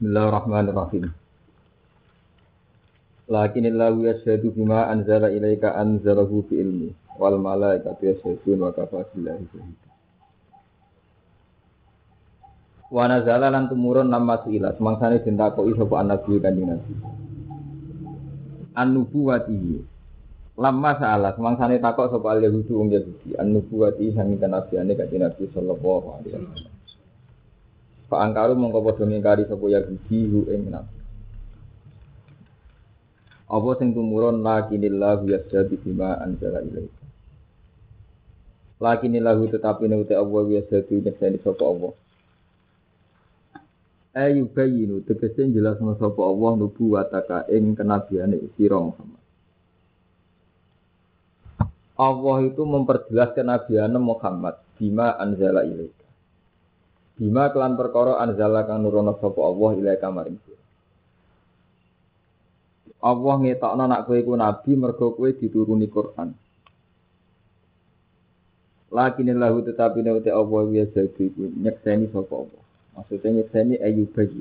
Bismillahirrahmanirrahim. Lakinillahu yashhadu bima anzala ilaika anzalahu bi ilmi wal malaikatu yashhadun wa kafa billahi shahida. Wa nazala lan tumurun nama suila semangsane den takoki sapa nabi kanjeng Nabi. An-nubuwati. Lama salah semangsane takok sapa al Yahudi wong Yahudi an-nubuwati sami kanabiane kanjeng Nabi sallallahu alaihi wasallam. Pak angkaru mongko padha ngingkari sapa Yahudi hu ing nabi. Apa sing tumurun lakinillahu yasjadu bima anzala ilaika. Lakinillahu tetapi nek Allah yasjadu nyekseni sapa Allah. Ayu bayinu tegese jelasno sapa Allah nubuwataka ing kenabiane sira Muhammad. Allah itu memperjelas kenabiane Muhammad bima anzala ilaika. Bima kelan perkara anzala kang nurono sapa Allah ilaika maring. Allah ngetokno nak kowe iku nabi mergo kowe dituruni Quran. Lakinillahu tetapi nek Allah ya jadi iku nyekseni sapa Allah. Maksudnya nyekseni ayu bagi.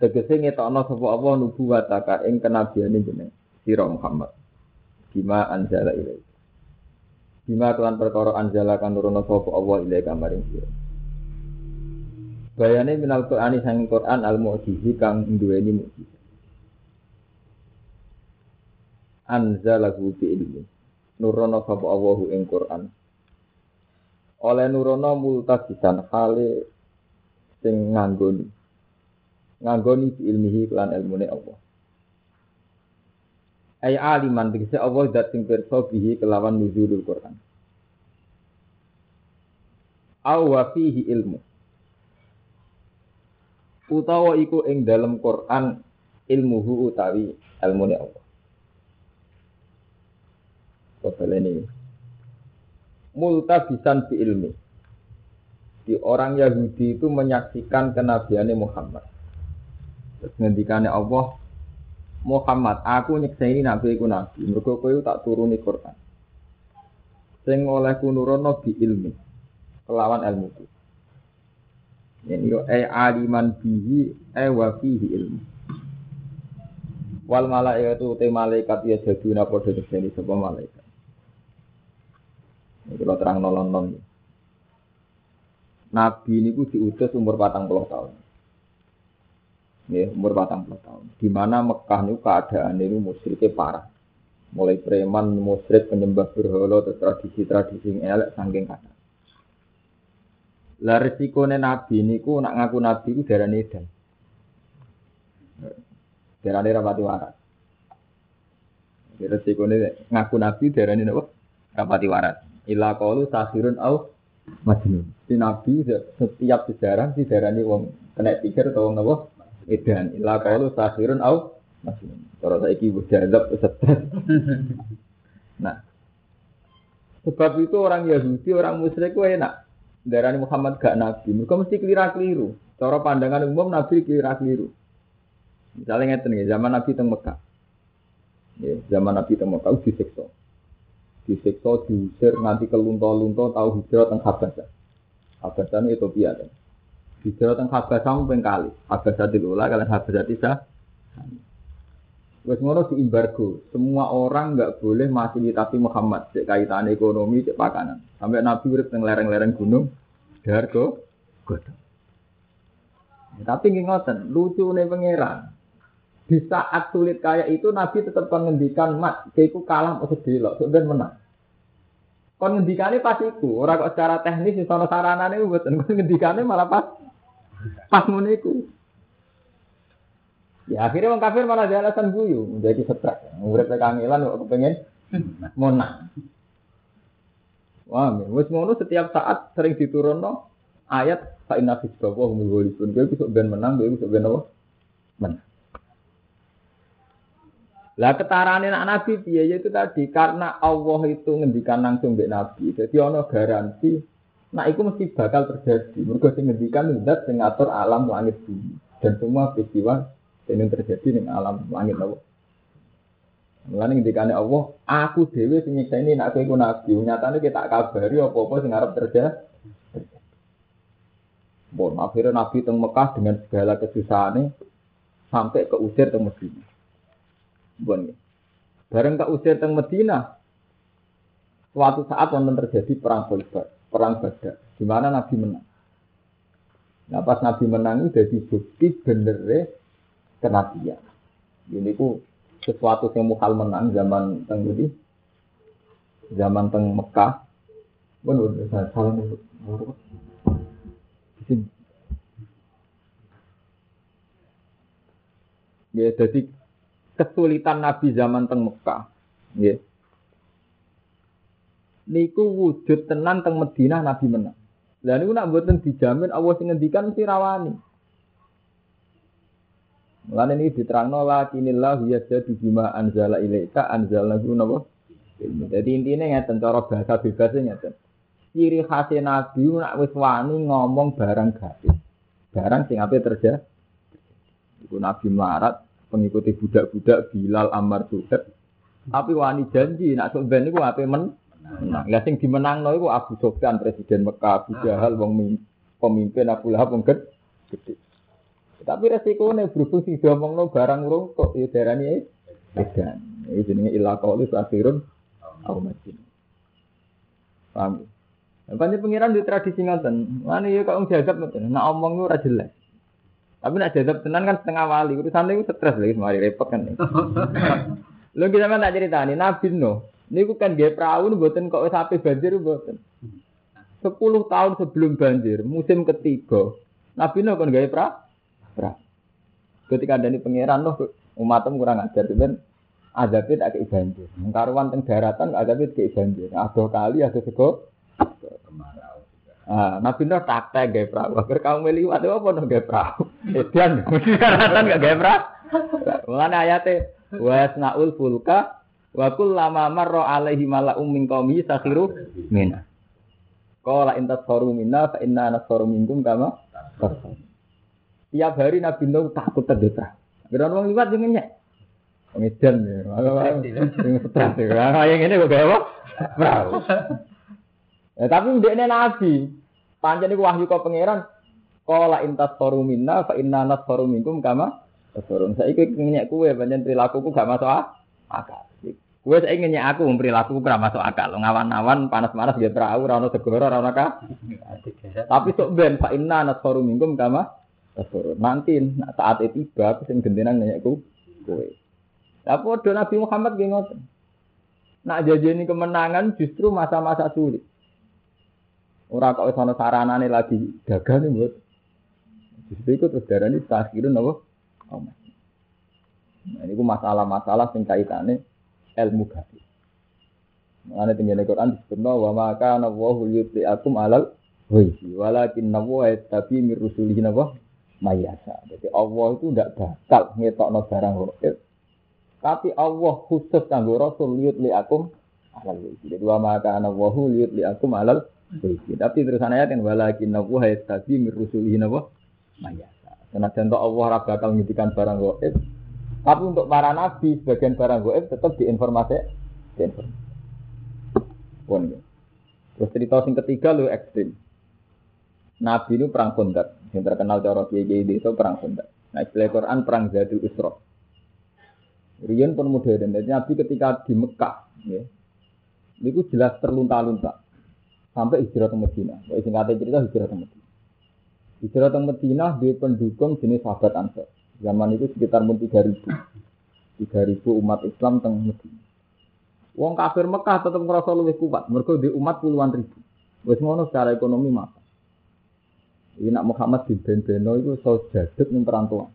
Tegese ngetokno sapa Allah nubuwataka ing kenabiane jeneng sira Muhammad. Bima anzala ilaika. Bima kelan perkara anzala kan nurono sapa Allah ilaika maring. Bayane minal Qur'ani sang Qur'an al mu'jizi kang duweni mukjizat. Anzalahu bi ilmi. Nurono sapa Allahu ing Qur'an. Oleh nurono multajisan hale sing nganggoni. Nganggoni bi ilmihi kelan ilmune Allah. Ay aliman dikse Allah dat sing pirsa bihi kelawan nuzulul Qur'an. Aw fihi ilmu utawa iku ing dalam Quran ilmuhu utawi ilmune Allah. Kobel ini multabisan bi ilmi. Di orang Yahudi itu menyaksikan kenabiannya Muhammad. Terus ngendikane Allah, Muhammad, aku nyekseni nabi iku nabi. Mergo kowe tak turuni Quran. Sing oleh nurono bi ilmi. Kelawan ilmu ini yo e aliman bihi e wa fihi ilmu. Wal malaikatu te malaikat ya jaduna padha deseni sapa malaikat. Ini kalau terang nolong. Nabi ini ku diutus umur patang puluh tahun. Ya, umur patang puluh tahun. Di mana Mekah ini keadaan ini musyriknya parah. Mulai preman, musyrik, penyembah berhala, tradisi-tradisi elek, sangking kata. Lah resikone nabi niku nak ngaku nabi iku darane edan. Darane rapati waras. Resikone ngaku nabi darane napa? Rapati waras. Ila qalu sahirun au majnun. Si nabi setiap sejarah si darane wong kena pikir atau wong napa? Edan. Ila qalu sahirun au majnun. Cara saiki wis dianggap stres. Nah, sebab itu orang Yahudi, orang musyrik ku enak darani Muhammad gak nabi. Mereka mesti kelira-keliru. Cara pandangan umum nabi kelira-keliru. Misalnya ngeten nih, zaman Nabi teng Mekah. Ya, zaman Nabi teng Mekah disiksa. Disiksa, diusir, nganti kelunto-lunto tahu hijrah teng Habasah. Habasah ini Ethiopia kan. Hijrah teng Habasah ping kali. Habasah dilula kalian Habasah tidak. Wes ngono embargo. Semua orang nggak boleh fasilitasi Muhammad cek kaitan ekonomi, cek pakanan. Sampai Nabi urip teng lereng-lereng gunung, dargo godhong. Ya, tapi ngoten, lucu nih pangeran. Di saat sulit kayak itu Nabi tetap mengendikan mat, keiku kalah atau delok, sebenarnya menang. Kon ngendikane pas iku, ora kok secara teknis di sono saranane mboten, kon ngendikane malah pas pas iku. Ya akhirnya orang kafir malah ada alasan guyu, menjadi stres. Urip kangelan kok kepengen menang. Wah, wis ngono setiap saat sering diturunno ayat fa inna fi bawa humul ghalibun. Kowe bisa ben menang, kowe bisa ben apa? Menang. Lah ketarane anak nabi piye ya itu tadi karena Allah itu ngendikan langsung mbek nabi. Jadi ono garansi nah itu mesti bakal terjadi. Mergo sing ngendikan zat sing ngatur alam langit bumi dan semua peristiwa yang terjadi di alam langit Allah. Mulane ngendikane Allah, aku dhewe sing ini nak kowe nabi. Nyatane kita kabari apa-apa sing arep terjadi. Bon, akhirnya Nabi teng Mekah dengan segala kesusahannya sampai ke usir teng Medina. Bon, bareng ke usir teng Medina, suatu saat wonten terjadi perang Khaybar, perang Badar, di mana Nabi menang. Nah pas Nabi menang itu jadi bukti benernya kenabian. Ini ku sesuatu yang mukhal menang zaman teng ini, zaman teng Mekah. Bon, salah Ya, jadi kesulitan Nabi zaman teng Mekah. Ya. Niku wujud tenan teng Madinah Nabi menang. Lah niku nak mboten dijamin Allah sing ngendikan mesti rawani. Mulane ini diterangno lakinillah yajadu bima anzala ilaika anzalna napa? Jadi intinya ngeten cara bahasa bebasnya ngeten. Ciri khas Nabi nak wis wani ngomong barang gaib. Barang sing ape terjadi. Iku Nabi melarat pengikuti budak-budak Bilal Ammar Suhaib. Tapi wani janji nak sok ben niku ape men menang. Lah sing dimenangno iku Abu Sufyan presiden Mekah, Abu Jahal wong pemimpin Abu Lahab wong gede. Tapi resikonya berhubung sing diomongno barang urung kok ya darani edan. Iki jenenge ila qauli akhirun au majin. Paham? Banyak pengiran di tradisi ngoten. Mana ya kok jadab ngoten. Nak omong ora jelas. Tapi nak jadab tenan kan setengah wali. Urusan itu stres lagi, mari repot kan. Lo kita mana tak nih, Nabi no. Ini kan perahu nih buatin kok sampai banjir buatin. Sepuluh tahun sebelum banjir, musim ketiga, Nabi no kan gaya perahu. Ketika ada nih pangeran loh, umatnya kurang ajar, kan azabnya tak kayak banjir. Karuan teng daratan azabnya kayak banjir. Ada kali ada sego Ah, Nabi Nuh taktek gaya perahu. Agar kamu meliwat apa dong gaya perahu? Edian, mesti karatan gak gaya perahu. Mengenai ayatnya, wasnaul fulka wa lama marra alaihi mala'um min qaumi sakhiru mina. Qala intas saru minna fa inna nasaru minkum kama Tiap hari Nabi Nuh takut terdetra. Kira orang liwat jangan nyek. Pengedan ya. Yang stres ya. Yang ini kok apa? Perahu. Ya, tapi ini nabi. Pancen niku wahyu kok pangeran. Qala intas faru minna fa inna nasfaru minkum kama tasfarun. Saiki ngenyek kowe pancen perilakuku gak masuk akal. Kowe saiki ngenyek aku perilakuku ora masuk akal. Ngawan-awan panas-panas ge perahu ora ono segoro ora ono Tapi sok ben fa inna nasfaru minkum kama Nanti saat itu tiba aku sing gendenan ngenyekku kowe. Lah padha Nabi Muhammad ngoten. Nak jajeni kemenangan justru masa-masa sulit. Ora kok wis ana saranane lagi gagal nih buat. Justru itu terus darah ini takhirun apa? Oh, nah, ini masalah-masalah sing kaitane ilmu gaib. Mengenai tinggi Quran disebutnya wa maka nawahu yutli akum alal wajhi walakin nawahu tapi mirusuli nawa mayasa. Jadi Allah itu tidak bakal ngetokno barang gaib. Tapi Allah khusus kanggo Rasul yutli akum alal wajhi. Jadi wa maka nawahu yutli akum alal tapi terusan ayat yang walakin nabu hayat tadi mirusulihi nabu mayasa. Karena contoh Allah ora bakal ngidikan barang goib. Tapi untuk para nabi sebagian barang goib tetap diinformasi. Diinformasi. Ya. Terus cerita sing ketiga lu ekstrim. Nabi itu perang kondak. Yang terkenal cara kiai itu perang kondak. Nah istilah Quran perang Zadul Isra. Rian pun modern. Jadi Nabi ketika di Mekah, ya, itu jelas terlunta-lunta sampai hijrah ke Medina. Kalau singkatnya cerita hijrah ke Medina. Hijrah ke Medina di pendukung jenis sahabat Ansar. Zaman itu sekitar pun 3000. 3000 umat Islam teng Medina. Wong kafir Mekah tetap ngerasa lebih kuat. Mereka di umat puluhan ribu. Wes ngono secara ekonomi maka. Ini nak Muhammad di Beno itu so jaduk nih perantauan.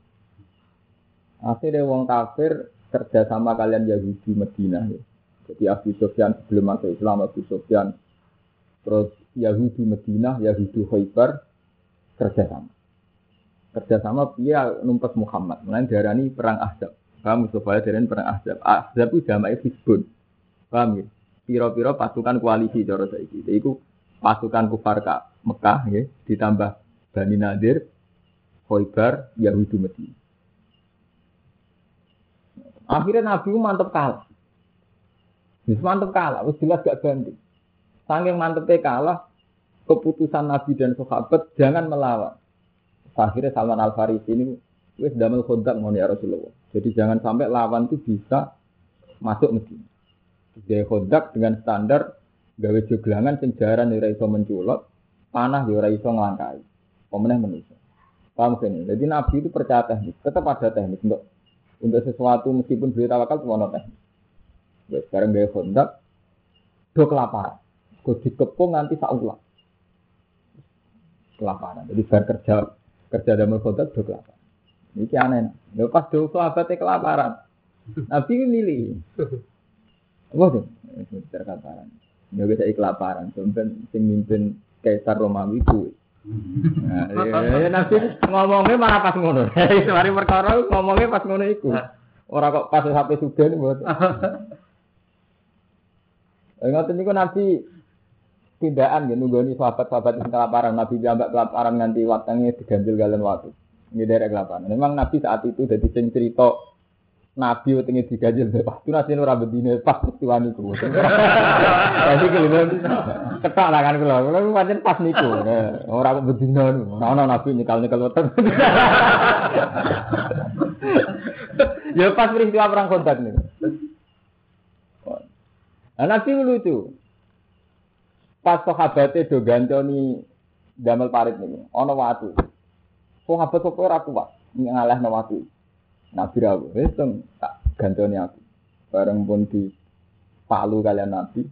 Akhirnya wong kafir kerja sama kalian Yahudi Medina. Ya. Jadi Abu Sofyan sebelum masuk Islam Abu Sofyan Terus Yahudi Medina, Yahudi Khaybar kerjasama. Kerjasama dia numpes Muhammad. Mulai darani perang Ahzab. Paham supaya darani perang Ahzab. Ahzab itu jamai Hizbun. Paham ya? Piro-piro pasukan koalisi cara saiki. Itu pasukan kufar ka Mekah ya, ditambah Bani Nadir, Khaybar, Yahudi Medina. Akhirnya Nabi mantep kalah. Bisa mantep kalah, jelas gak banding. Saking mantepnya kalah, keputusan Nabi dan sahabat jangan melawan. akhirnya Salman Al Farisi ini wis damel kontak mau ya Rasulullah. Jadi jangan sampai lawan itu bisa masuk Medina. Dia kontak dengan standar gawe joglangan sing jaran ora iso menculot, panah ya ora iso nglangkai. Pemenang manusia. Paham sini? Jadi Nabi itu percaya teknik, tetap ada teknik untuk untuk sesuatu meskipun beliau tawakal teknik. Ya, sekarang gaya kontak, do kelaparan. Kau dikepung nanti saulah. Kelaparan. Jadi bar kerja kerja damai kontak do kelaparan. Ini aneh. Ya pas do sahabatnya kelaparan. Nabi ini milih. Apa tuh? Kelaparan. Ya bisa kelaparan. Sampai sing mimpin Kaisar Romawi kuwi. Nah, ya, nanti ngomongnya malah pas ngono. Mari perkara ngomongnya pas ngono iku. Ora kok pas sampai sudah nih buat. Ingat niku nanti tindakan ya nunggoni sahabat-sahabat yang kelaparan. Nabi jambak kelaparan nganti watangnya diganjil galen waktu. Ini dari kelaparan. Memang Nabi saat itu jadi sing cerita Nabi utengi digajil Pak. Itu nasi ora bedine pas peristiwa niku. Jadi kelima ketak lah kan kula. Kula pancen pas niku. Ora kok bedina niku. Ora ana Nabi nyekal-nyekal weteng. Ya pas peristiwa perang kontak niku. Nah, Nabi lucu. Pas sahabatnya do gantoni damel parit niku. Ana watu. Sahabat kok ora kuat ngalahno watu. Nabi rawu, wis tak gantoni aku. Bareng pun di palu kalian Nabi.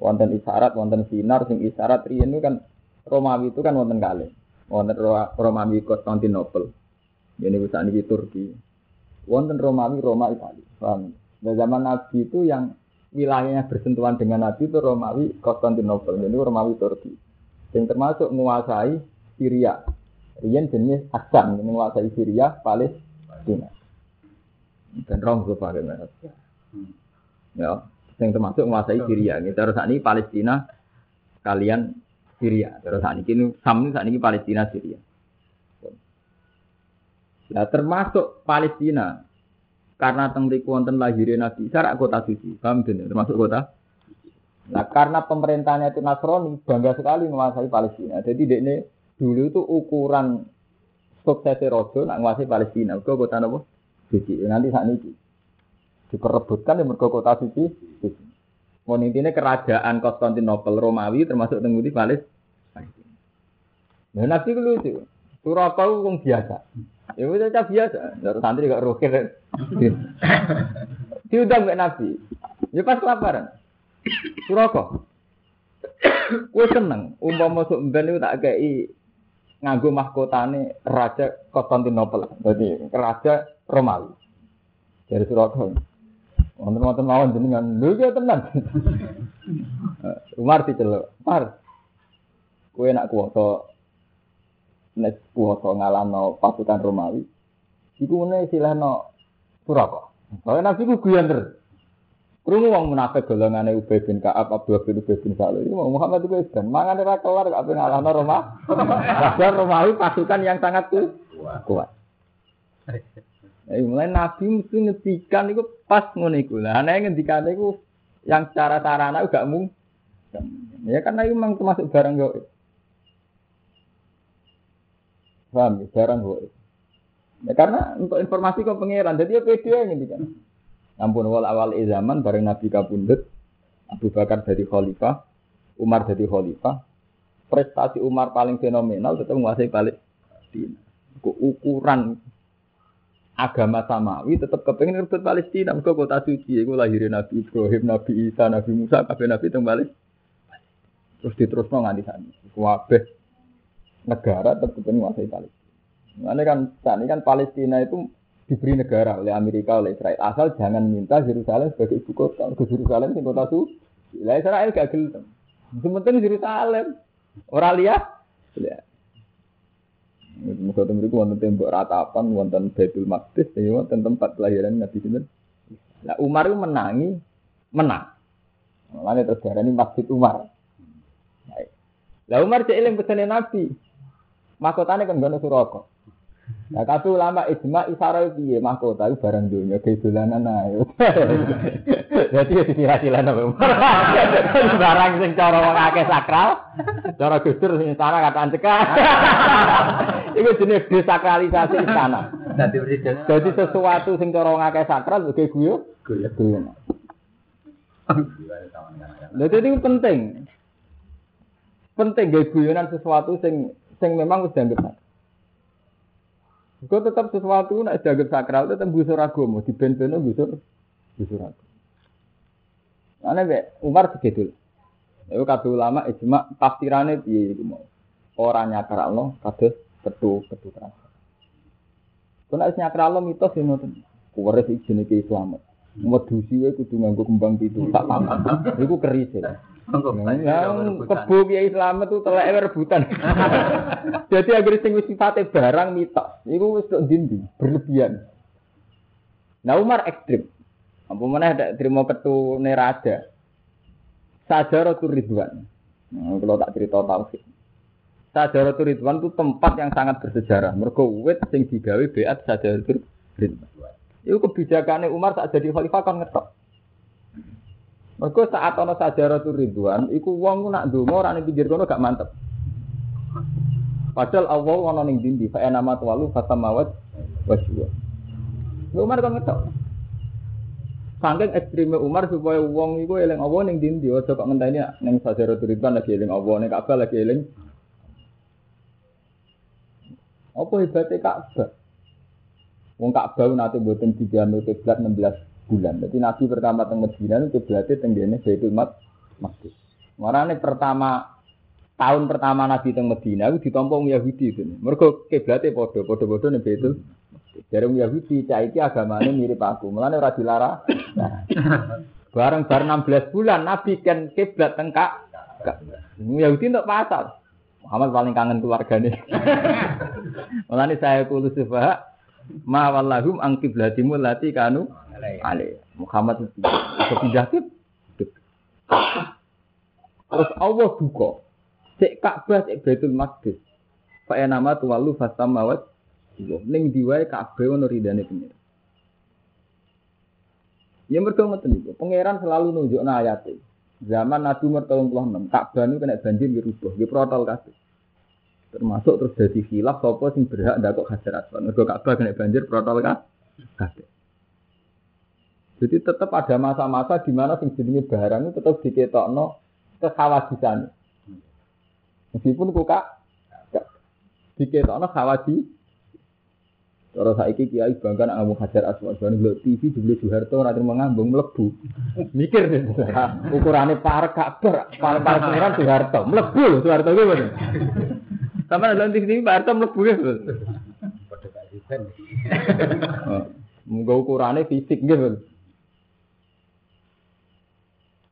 Wonten isyarat, wonten sinar, sing isyarat riyen kan Romawi itu kan wonten kali. Wonten Romawi Konstantinopel. Ini bisa niki Turki. Wonten Romawi Roma Italia. Nah, zaman Nabi itu yang wilayahnya bersentuhan dengan Nabi itu Romawi Konstantinopel. Jadi Romawi Turki. Yang termasuk menguasai Syria. Rian jenis Hasan menguasai Syria, Palestina Palestina. Dan rong gue pakai merek. Ya, yang termasuk menguasai Syria. Ini terus saat ini Palestina kalian Syria. Terus saat ini Sam saat ini Palestina Syria. Nah, termasuk Palestina karena tengriku wonten lahirnya Nabi Isa kota suci. Paham tidak? Termasuk kota Nah, karena pemerintahnya itu Nasrani, bangga sekali menguasai Palestina. Jadi ini dulu itu ukuran suksesnya Rojo nak nguasai Palestina. Mergo kota nopo? Suci. Nanti saat ini diperebutkan di mergo kota suci. Suci. Mau intinya kerajaan Konstantinopel Romawi termasuk tengguti Palestina. Nah, nanti lucu. Suraka itu biasa. Ya udah biasa. Terus santri gak rukir. Diundang ke Nabi. Ya pas kelaparan. Suraka. Gue seneng. Umpama masuk ben itu tak kayak nganggo mahkotane Raja Konstantinopel. Jadi Raja Romawi. Dari Surabaya. Wonten-wonten mawon jenengan. Lho tenan. Umar diceluk. Umar. Kowe nak kuwasa nek kuwasa ngalahno pasukan Romawi. Iku ngene silahno Surabaya. Soalnya Nabi ku guyon terus. Krungu wong munafik golongane Ubay bin Ka'ab, Abdullah bin Ubay bin Salul. Ini Muhammad itu kan mangan ora kelar kok ape ngalahno Roma. Padahal Romawi pasukan yang sangat kuat. Eh, mulai Nabi mesti ngetikan itu pas ngono iku. Lah ana ngendikan iku yang cara sarana gak mung. Ya karena itu memang termasuk barang yo. Paham ya, barang kok. Ya karena untuk informasi kok pangeran, jadi ya pede ngendikan. Ampun wal awal zaman bareng Nabi kabundut, Abu Bakar jadi khalifah, Umar jadi khalifah. Prestasi Umar paling fenomenal tetap menguasai Palestina. Ukuran agama samawi tetap kepengen rebut Palestina. Mereka kota suci, itu lahirin Nabi Ibrahim, Nabi Isa, Nabi Musa, kabeh Nabi tembali. Terus diterusno nganti sana. Kabeh negara tetap kepengen menguasai Palestina. Ini kan ini kan Palestina itu diberi negara oleh Amerika oleh Israel asal jangan minta Yerusalem sebagai ibu kota ke Yerusalem sing kota su lah Israel gak gelem sementing Yerusalem orang lihat ya Muka tembiku wonten tembok ratapan, wonten Baitul Maqdis, ya wonten tempat kelahiran Nabi Sinten. Nah Umar itu menangi, menang. Mulane terus ini Masjid Umar. Lah Umar cek eling pesene Nabi. Mahkotane kan gono Suraka. Nah, kabeh ulama ijma isara piye mahkota iku barang dunya ge dolanan ae. Dadi ya apa. Barang sing cara wong akeh sakral, cara gusur sing istana kataan cekak. Iku jenis desakralisasi istana. Dadi presiden. Jadi sesuatu sing cara wong akeh sakral ge guyu, guyu. Lha itu penting. Penting gaya guyonan sesuatu sing sing memang wis dianggap sakral. Kau tetap sesuatu nak dianggap sakral tetap busur agama, di ben-beno busur busur agama. Ana be Umar segitu. Itu kabeh ulama ijma tafsirane piye iku mau. Ora nyakralno kados ketu ketu keras. Kena wis nyakralno mitos yo ngoten. Kuwaris iki jenenge Islam. Medusi wae kudu nganggo kembang pitu. Tak paham. Iku keris ya. Yang kebo kiai Islam itu telek rebutan. Jadi agar sing wis sifate barang mitos, iku wis tok dindi, berlebihan. Nah Umar ekstrim. Apa mana ada terima ketu nerada. Sajaratul Ridwan. Nah, kalau tak cerita tauhid. Sajaratul Ridwan itu tempat yang sangat bersejarah. Mergo wit sing digawe beat Sajaratul Ridwan. Itu kebijakannya Umar saat jadi khalifah kan ngetok. Mergo saat ana Sajaratul Ridwan, iku wong nak ndonga ora ning pinggir kono gak mantep. Padahal Allah ana ning dindi, fa nama tuwalu fatamawat waswa. Umar kan ngetok. Saking ekstreme Umar supaya wong iku eling Allah ning dindi, aja kok ngenteni ning Sajaratul Ridwan lagi eling Allah, ning Ka'bah lagi eling. Apa hebatnya Ka'bah? Wong Ka'bah nate mboten dijamu kiblat 16 bulan. Jadi Nabi pertama teng Madinah itu kiblatnya tenggene Baitul Maqdis. Marane pertama tahun pertama Nabi teng Madinah itu ditampa wong Yahudi itu. Mergo kiblatnya padha, padha-padha ning Baitul Dari Yahudi cah iki agamane mirip aku. Mulane ora dilarang. Nah, bareng bar 16 bulan Nabi kan kiblat teng Ka'bah. Yahudi untuk pasal. Muhammad paling kangen keluarganya. Mulane saya kulo subah ma wallahum ang kiblatimu lati kanu ale. Muhammad itu pindah kib. Terus Allah duka. Cek Ka'bah cek Baitul Maqdis. Fa nama tuwalu fasamawat. Ning diwae Ka'bah ono ridane pengiran. Ya mergo ngoten niku. Pangeran selalu nunjukna ayate. Zaman Nabi Umar tahun 36, Ka'bah itu kena banjir dirubah, di protol kabeh. Termasuk terus jadi khilaf sapa sing berhak ndakok Hajar Aswad. Mergo Ka'bah kena banjir protol kabeh. Jadi tetap ada masa-masa di mana sing jenenge barang itu tetap diketokno kekhawatisan. Meskipun kok kak diketokno khawati Cara saiki kiai bangga nak ngomong Hajar Aswad, jan ndelok TV jebule Soeharto ora terima ngambung mlebu. Mikir deh. Ukurane parek Ka'bah, parek parek pangeran Soeharto, mlebu lho Soeharto kuwi bener. Sama ndelok TV Pak Harto mlebu ya. Padha event. Munggo ukurane fisik nggih.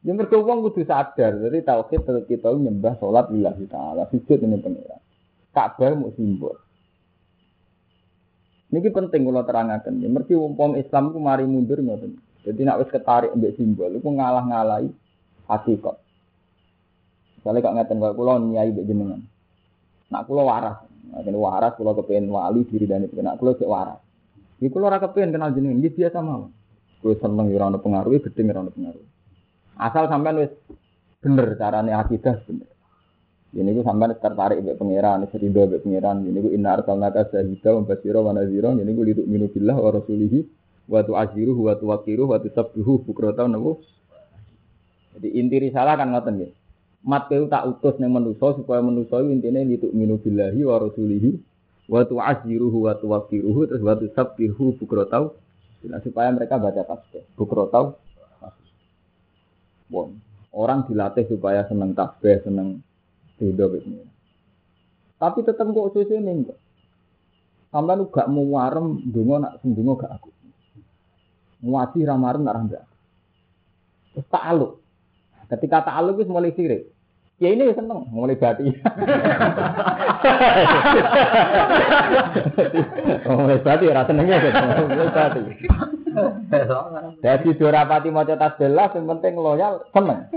Ya mergo wong kudu sadar, jadi tauhid tetep kita nyembah salat lillahi taala, sujud ini pangeran. Ka'bah mu simbol. Niki penting kalau terangkan. Ya, mergi umpam Islam ku mari mundur ngoten. Jadi nak wis ketarik ambek simbol, iku ngalah-ngalahi hakikat. Misalnya kok ngeten kok kula nyai mbek jenengan. Nak kula waras, nak kene waras kula kepengin wali diri dan itu. Nak kula sik waras. Iki kula ora kepengin kenal jenengan, iki biasa mawon. Kula seneng ora ono pengaruh, gedeng ora ono pengaruh. Asal sampean wis bener carane akidah bener. Ini ku sampean tertarik mbek pangeran, serido mbek pangeran. Ini ku inna arsalnaka syahida wa basyira wa nadhira. Ini ku litu minu billah wa rasulihi wa tu'aziruhu wa tuwaqiruhu wa tusabbihu bukrata nabu. Jadi inti risalah kan ngoten nggih. Mat keu tak utus ning manusa supaya manusa intine litu minu billahi wa rasulihi wa tu'aziruhu wa tuwaqiruhu terus wa tusabbihu bukrata Nah, supaya mereka baca tasbih. Bukrata Bon. Orang dilatih supaya seneng tasbih, seneng ini. Tapi tetap kok susu ini enggak. Sampai lu gak mau warem, dungo nak sendungo gak aku. Muati ramarem nak rambak. Terus ta'aluk. Ketika ta'aluk itu mulai sirik. Ya ini seneng, mulai bati. mulai bati, rasa senengnya gitu. Mulai bati. Dari dua rapati mau cetas belas, yang penting loyal, seneng.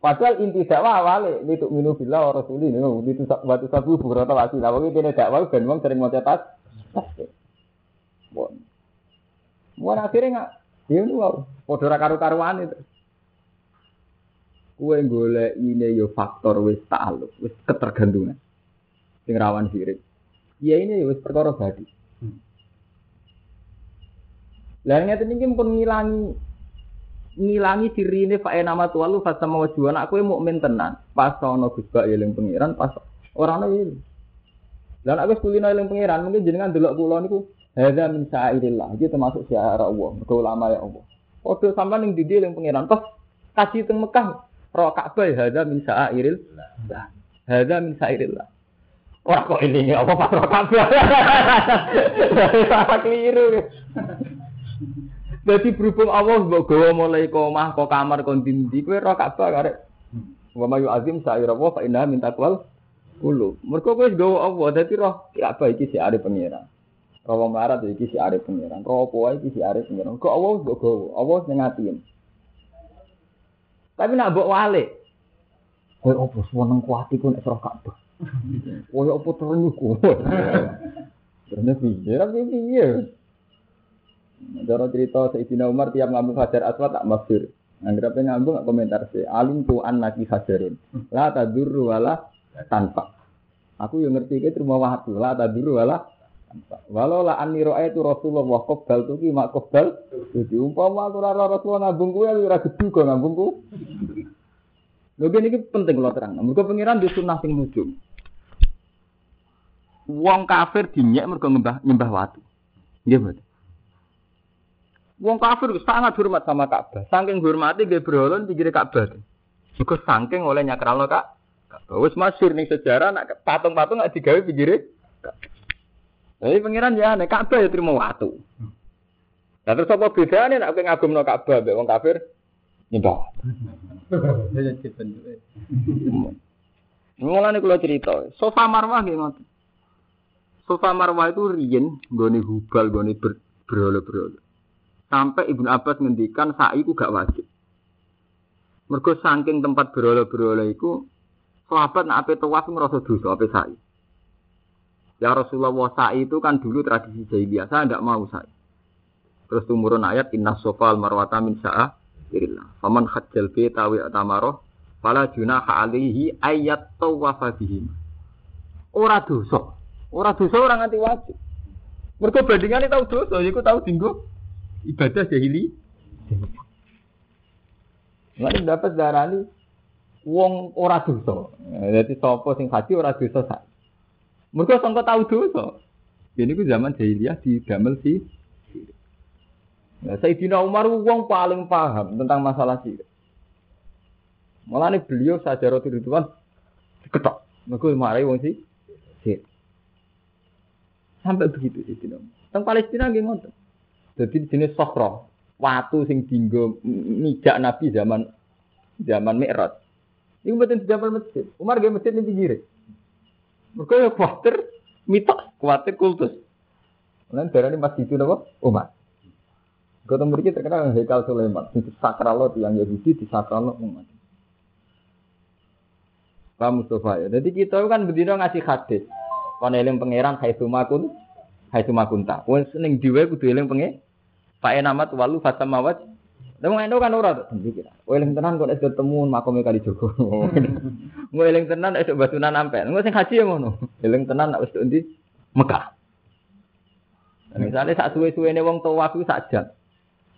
Padahal inti dakwah awale itu minu billah wa rasuli ini itu batu sabu burata wasila. Pokoke dene dakwah ben wong sering maca tas. Tas. Bon. Akhire nggak ya wow, padha ra karo-karuan itu. Kue golek ini yo faktor wis ta'aluk, wis ketergantungan. Sing rawan sirik. Ya ini yo wis perkara badi. Lah ngeten iki pun ngilangi ngilangi dirine fa nama tualu fa sama wajuan aku mukmin tenan. Pas ana Bak eling pangeran, pas ora ana eling. Lan aku kulino eling pangeran, mungkin jenengan delok kula niku hadza min sa'irillah. Iki termasuk syiar Allah, mergo ulama ya Allah. Padha sampean ning didi eling pangeran, pas kaji teng Mekah, ro Ka'bah hadza min sa'irillah. Hadza min sa'irillah. Ora kok eling apa pas ro Ka'bah. Keliru. Jadi berhubung Allah mbok gawa mulai omah ke kamar kon dindi kowe ora Ka'bah karek. Wa mayu azim sa'ira wa fa inna min taqwal kulo. Mergo kowe gawa Allah dadi roh Ka'bah iki si are pangeran. Roh melarat iki si are pangeran. Roh apa iki si are pangeran. Kok Allah mbok gawa, Allah sing ngatiin. Tapi nak mbok wale. Kowe opo seneng kuat iku nek roh Ka'bah. Kowe opo terenyuh kowe. Ternyata piye? Ra piye? Cara cerita Sayyidina Umar tiap ngambung Hajar Aswad tak mafir. Anggap ngambung komentar sih. Alim tuan lagi hajarin. La tadurru wala tanpa. Aku yang ngerti ke terima waktu. La tadurru wala tanpa. Walau la anni itu Rasulullah qabal tuh ki mak qabal. Jadi umpama aku ora Rasulullah ngambung ora gedu kok ngambung ku. Lho ini penting kalau terang. Mergo pengiran di sunnah sing nujum. Wong kafir dinyek mergo nyembah nyembah watu. Nggih, betul. Wong kafir sangat hormat sama Ka'bah. Saking hormati nggih berhala pinggir Ka'bah. Iku saking oleh nyakralno Kak. Wis masyhur ning sejarah nak patung-patung nggak digawe pinggire. Jadi pangeran ya nek Ka'bah ya terima watu. Lah terus apa bedane nek kowe ngagumno Ka'bah mbek wong kafir nyembah. Mulane kula cerita, Sofa Marwah nggih ngoten. Sofa Marwah itu riyen nggone hubal, nggone berhala-berhala. Sampai Ibnu Abbas ngendikan sa'i ku gak wajib. Mergo saking tempat berola-berola iku sahabat nak ape tawaf ngrasa dosa ape sa'i. Ya Rasulullah sa'i itu kan dulu tradisi jahiliyah, saya tidak mau sa'i. Terus tumurun ayat inna sofal marwata min sa'a irillah. Faman hajjal beta wa atamaroh fala junaha alaihi ayat tawafa bihim. Ora dosa. Ora dosa orang nganti wajib. Mergo bandingane tau dosa, iku tau dinggo ibadah jahili. Lalu dapat darah ini wong ora dosa. Jadi sopo sing haji ora dosa sak. Mereka sangka tahu dosa. Ini ku zaman jahiliyah di damel si. Nah, Sayyidina Umar wong paling paham tentang masalah sih. Malah nih beliau sajarah Ridwan ketok. Mereka marahi wong si. Sampai begitu sih Tentang Palestina gimana? Jadi jenis sokro, watu sing dinggo mijak Nabi zaman zaman Mi'raj. Iku mboten zaman masjid. Umar ge masjid ning pinggir. Mergo ya kuwatir mitos, kuwatir kultus. Lan darane masjid itu napa? Umar. Kota mriki terkenal Hekal Sulaiman, itu sakral yang Yahudi di sakral umat. Pak Mustafa ya. Jadi kita kan berdiri ngasih hadis. Kon eling pangeran haitsu makun haitsu makunta. Wong ning diwe kudu eling pangeran Pak Enamat walu fatamawat. Lah ngono kan ora to pikir. Eling tenan kok nek ketemu makome kali Joko. Ngo eling tenan esuk batunan ampe. Ngo sing haji ya ngono. Eling tenan nek wis ndi Mekah. Misalnya saat suwe-suwene wong tawaf iku sak jam.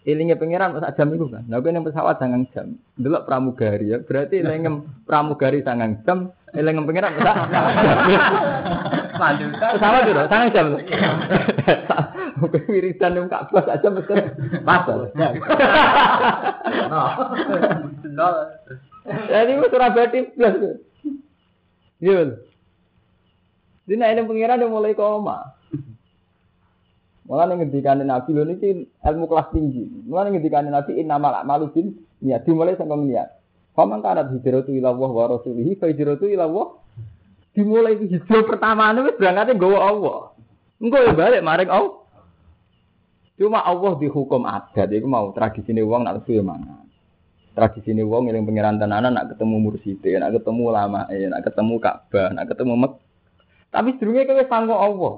Ilingnya pangeran sak jam itu kan. Lah ning pesawat sangang jam. Delok pramugari ya. Berarti ilingnya pramugari sangang jam, ilingnya pangeran sak. Sama dulu, sangang jam. Wiridan yang Ka'bah aja mesti pasal. Jadi itu Surabaya plus. Iya. Dina ini pengiran yang mulai koma. Malah ngendikan Nabi lho niki ilmu kelas tinggi. Malah ngendikan Nabi inna mal malu bin niat dimulai sampai niat. Faman kanat hijratu ila Allah wa rasulihi fa hijratu ila Allah. Dimulai hijrah pertama wis berangkatnya nggawa Allah. Engko ya balik maring Allah. Cuma Allah dihukum adat, itu mau tradisi ini uang nak ya mangan. tradisi ini wong yang pengiran tenanan nak ketemu murside, nak ketemu lama, nak ketemu Ka'bah, nak ketemu Mek. Tapi sedurunge kowe sangko Allah.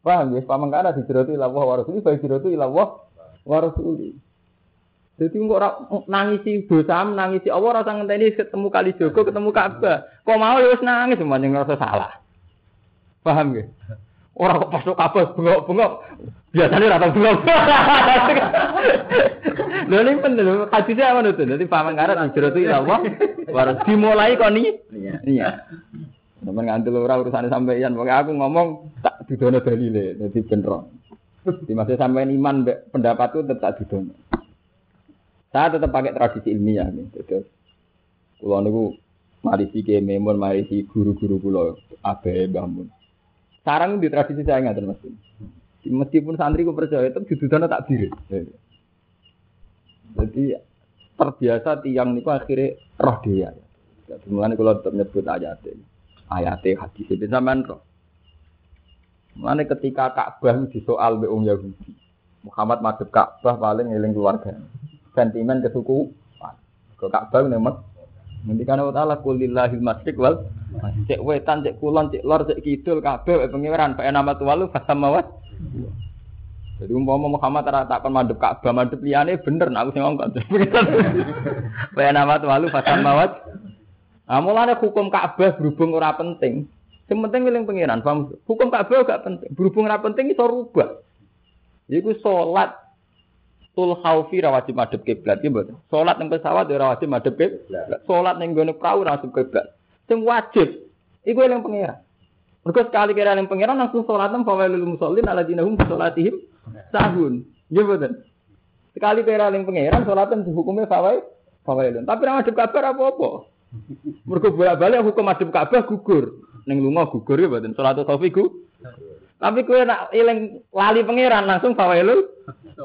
Paham ya, pamangkana hijratu ila Allah wa rasuli, fa hijratu ila Allah. Jadi kok ora nangisi dosa, nangisi Allah rasa ngenteni ketemu kali Jogo, ketemu Ka'bah. Kok mau ya wis nangis semuanya ngerasa salah. Paham ya? Orang kok pasok Ka'bah bengok-bengok. Biasanya rata bengok. Lho ini penting lho, hadisnya apa itu? Jadi paman karat hijratu ila Allah, baru dimulai kok nih. Iya. Sampai ngantul ora urusan sampeyan, pokoknya aku ngomong tak didono dalile, jadi bener. Di masa sampeyan iman pendapat itu tetap didono. Saya tetap pakai tradisi ilmiah nih. Jadi, kalau niku mari si kememun, mari si guru-guru kulo abe bangun. Sarang di tradisi saya nggak termasuk. Meskipun santri ku percaya itu didudono tak diri. Jadi terbiasa tiang niku akhirnya roh dia. Jadi mulane kalau tetap nyebut ayat ini. Ayat hadis itu sampean roh. Mulane ketika Ka'bah disoal be wong Yahudi. Muhammad madhep Ka'bah paling eling keluarga. Sentimen kesuku. Ke Ka'bah nemot. Nanti kan Allah Ta'ala kulillahil masrik wal cek wetan, cek kulon, cek lor, cek kidul, kabeh pengiran, pak nama tuwalu, fasamawat. Jadi umpama Muhammad tak kon madhep Ka'bah, madhep liyane bener aku sing ngongkon. Pak nama tuwalu, fasamawat. Ah mulane hukum Ka'bah berhubung ora penting. Sing penting pengiran, paham? Hukum Ka'bah gak penting. Berhubung ora penting iso rubah. Iku salat tul khaufi ra wajib madhep kiblat iki mboten. Salat ning pesawat ora wajib madhep kiblat. Salat ning gone prau ora wajib kiblat. Sing wajib iku eling pengira. Mergo sekali kira eling pengira langsung salat nang fawailul musallin alladzina hum salatihim sahun. Nggih mboten. Sekali kira eling pengira salatan hukumnya fawail fawailun. Tapi ora madhep kabar apa-apa. Mergo bolak-balik hukum madhep Ka'bah gugur. Ning lunga gugur ya. Salatul khaufi gugur. Tapi kowe nak eling lali pangeran langsung fawailul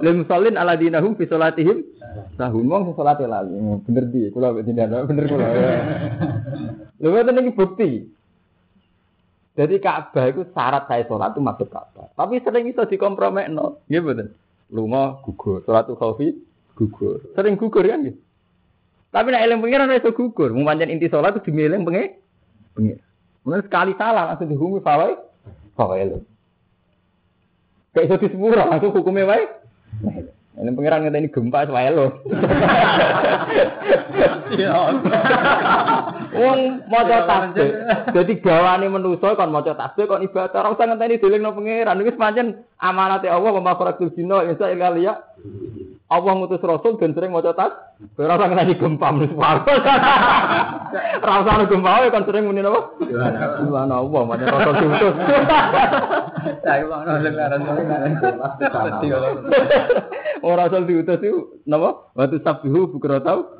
lil musallin alladzina hum fi salatihim sahun wong salate lali. Bener di kula tidak bener kula. Lha ngoten iki bukti. Jadi Ka'bah itu syarat saya sholat itu masuk Ka'bah. Tapi sering itu dikompromekno. Nggih mboten. Lunga gugur, sholat khaufi gugur. Sering gugur kan. Tapi nek eling pengiran iso gugur. Mung pancen inti sholat itu dimilih pengen. Pengen. Mulai sekali salah langsung dihukumi fawai. Fawai Kayak iso disepuro langsung hukumnya wae. Ini pengiran ngene ini gempa wae lo. Wong maca tasbih. Dadi gawane manusa kon maca tasbih kon ibadah ora usah ngenteni dilingno pengiran. Iki pancen amanate Allah wa makhrajatul jinna insa illa liya. Allah ngutus rasul dan sering maca tas. Ora usah ngenteni gempa manusa. Ora usah gempa wae kon sering muni napa? Subhanallah Allah macam rasul diutus. Saya ora Ora asal diutus itu napa? Waktu sabihu bukra tau.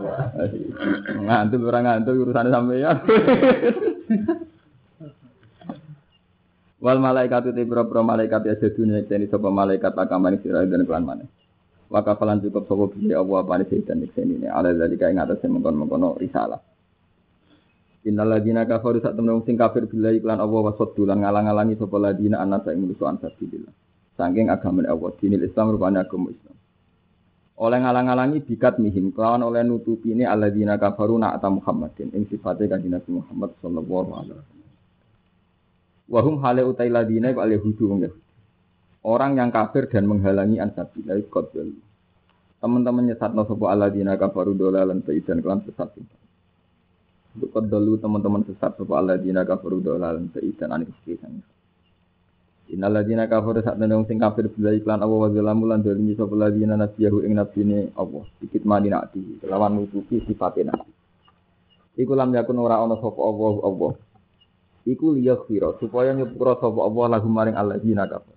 Ngantul ora ngantul urusane sampeyan. Wal malaikat itu malaikat ya sedunia ini malaikat akamane sira dan kelan. Wa kafalan cukup sapa bi Allah apa ni sedan ini ala dari kaya ngatas mengkon-mengkono risalah. Innal ladina kafaru sak temen sing kafir billahi iklan Allah wa saddu lan ngalang-alangi sapa ladina anasa ing musuh ansar billah. Saking agama Allah dinil Islam rupanya agama Islam. Oleh ngalang-alangi bikat mihim kelawan oleh nutupi ini alladzina kafaru na'ata Muhammadin ing sifatnya Nabi Muhammad sallallahu alaihi wasallam. Wahum hale utai ladina iku al-yahudu wong Orang yang kafir dan menghalangi ansabillah qadal. Teman-teman nyesatno sapa alladzina kafaru dolalan dan kelam sesat. Untuk kodalu teman-teman sesat sapa alladzina kafaru dolalan dan anik kesan. Innaladina kafaru sak tenan sing kafir bila iklan Allah wa zalamu lan dolimi sapa ladina nabiyahu ing nabine Allah. Dikit mani nakti kelawan nutupi sifate nabi. Iku lam yakun ora ana sapa Allah Allah. Iku supaya nyepura sapa Allah lagu maring alladzina kafir.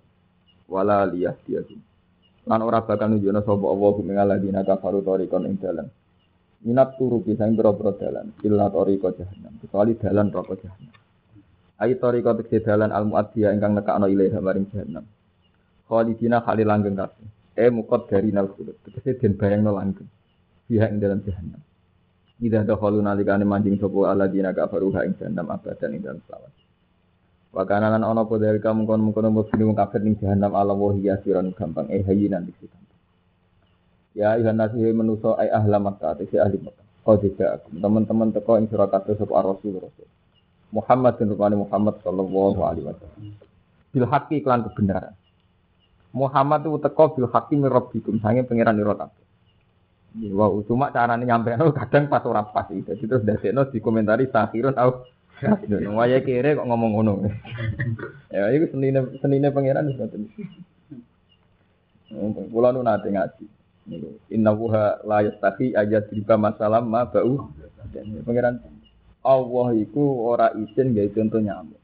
Wala liyahdiyahum. Lan ora bakal nunjukna sapa Allah ing alladzina kafaru tarikon ing dalan. Minat turu bisa ing boro dalan. Illa tarika jahannam. Kecuali dalan rokok jahannam. Ayi toriko tegese dalan al muaddiya ingkang nekakno ilaiha maring jahannam. Khalidina khali langgeng kabeh. E mukot dari nal khulud. Tegese den bayangno langgeng. Biha ing dalam jahannam. Ida dakhalu nalikane manjing sapa alladzina kafaru ha ing jahannam abadan ing dalam selawat. Wa kana lan ana apa dari kamu kon mungkon mung kafir ning jahannam ala wa siron gampang eh hayyinan diksi gampang. Ya ayuhan nasu menuso ay ahla Makkah, tegese ahli Makkah. Kau tidak teman-teman teko ing sira kabeh sapa Rasul Rasul. Muhammad bin rupane Muhammad sallallahu alaihi wasallam. Bil haqqi iklan kebenaran. Muhammad itu teko bil haqqi min rabbikum sange pangeran ira kabeh. Ya, wow, cuma carane nyampe kadang pas ora pas itu. Terus dasekno dikomentari sakhirun au. Waya kere kok ngomong ngono. ya iku senine senine pangeran wis ngoten. Kula nu nate ngaji. Niku inna wuha la yastafi ayat riba masalah ma bau. Pangeran Allah iku ora izin gawe contoh nyamuk.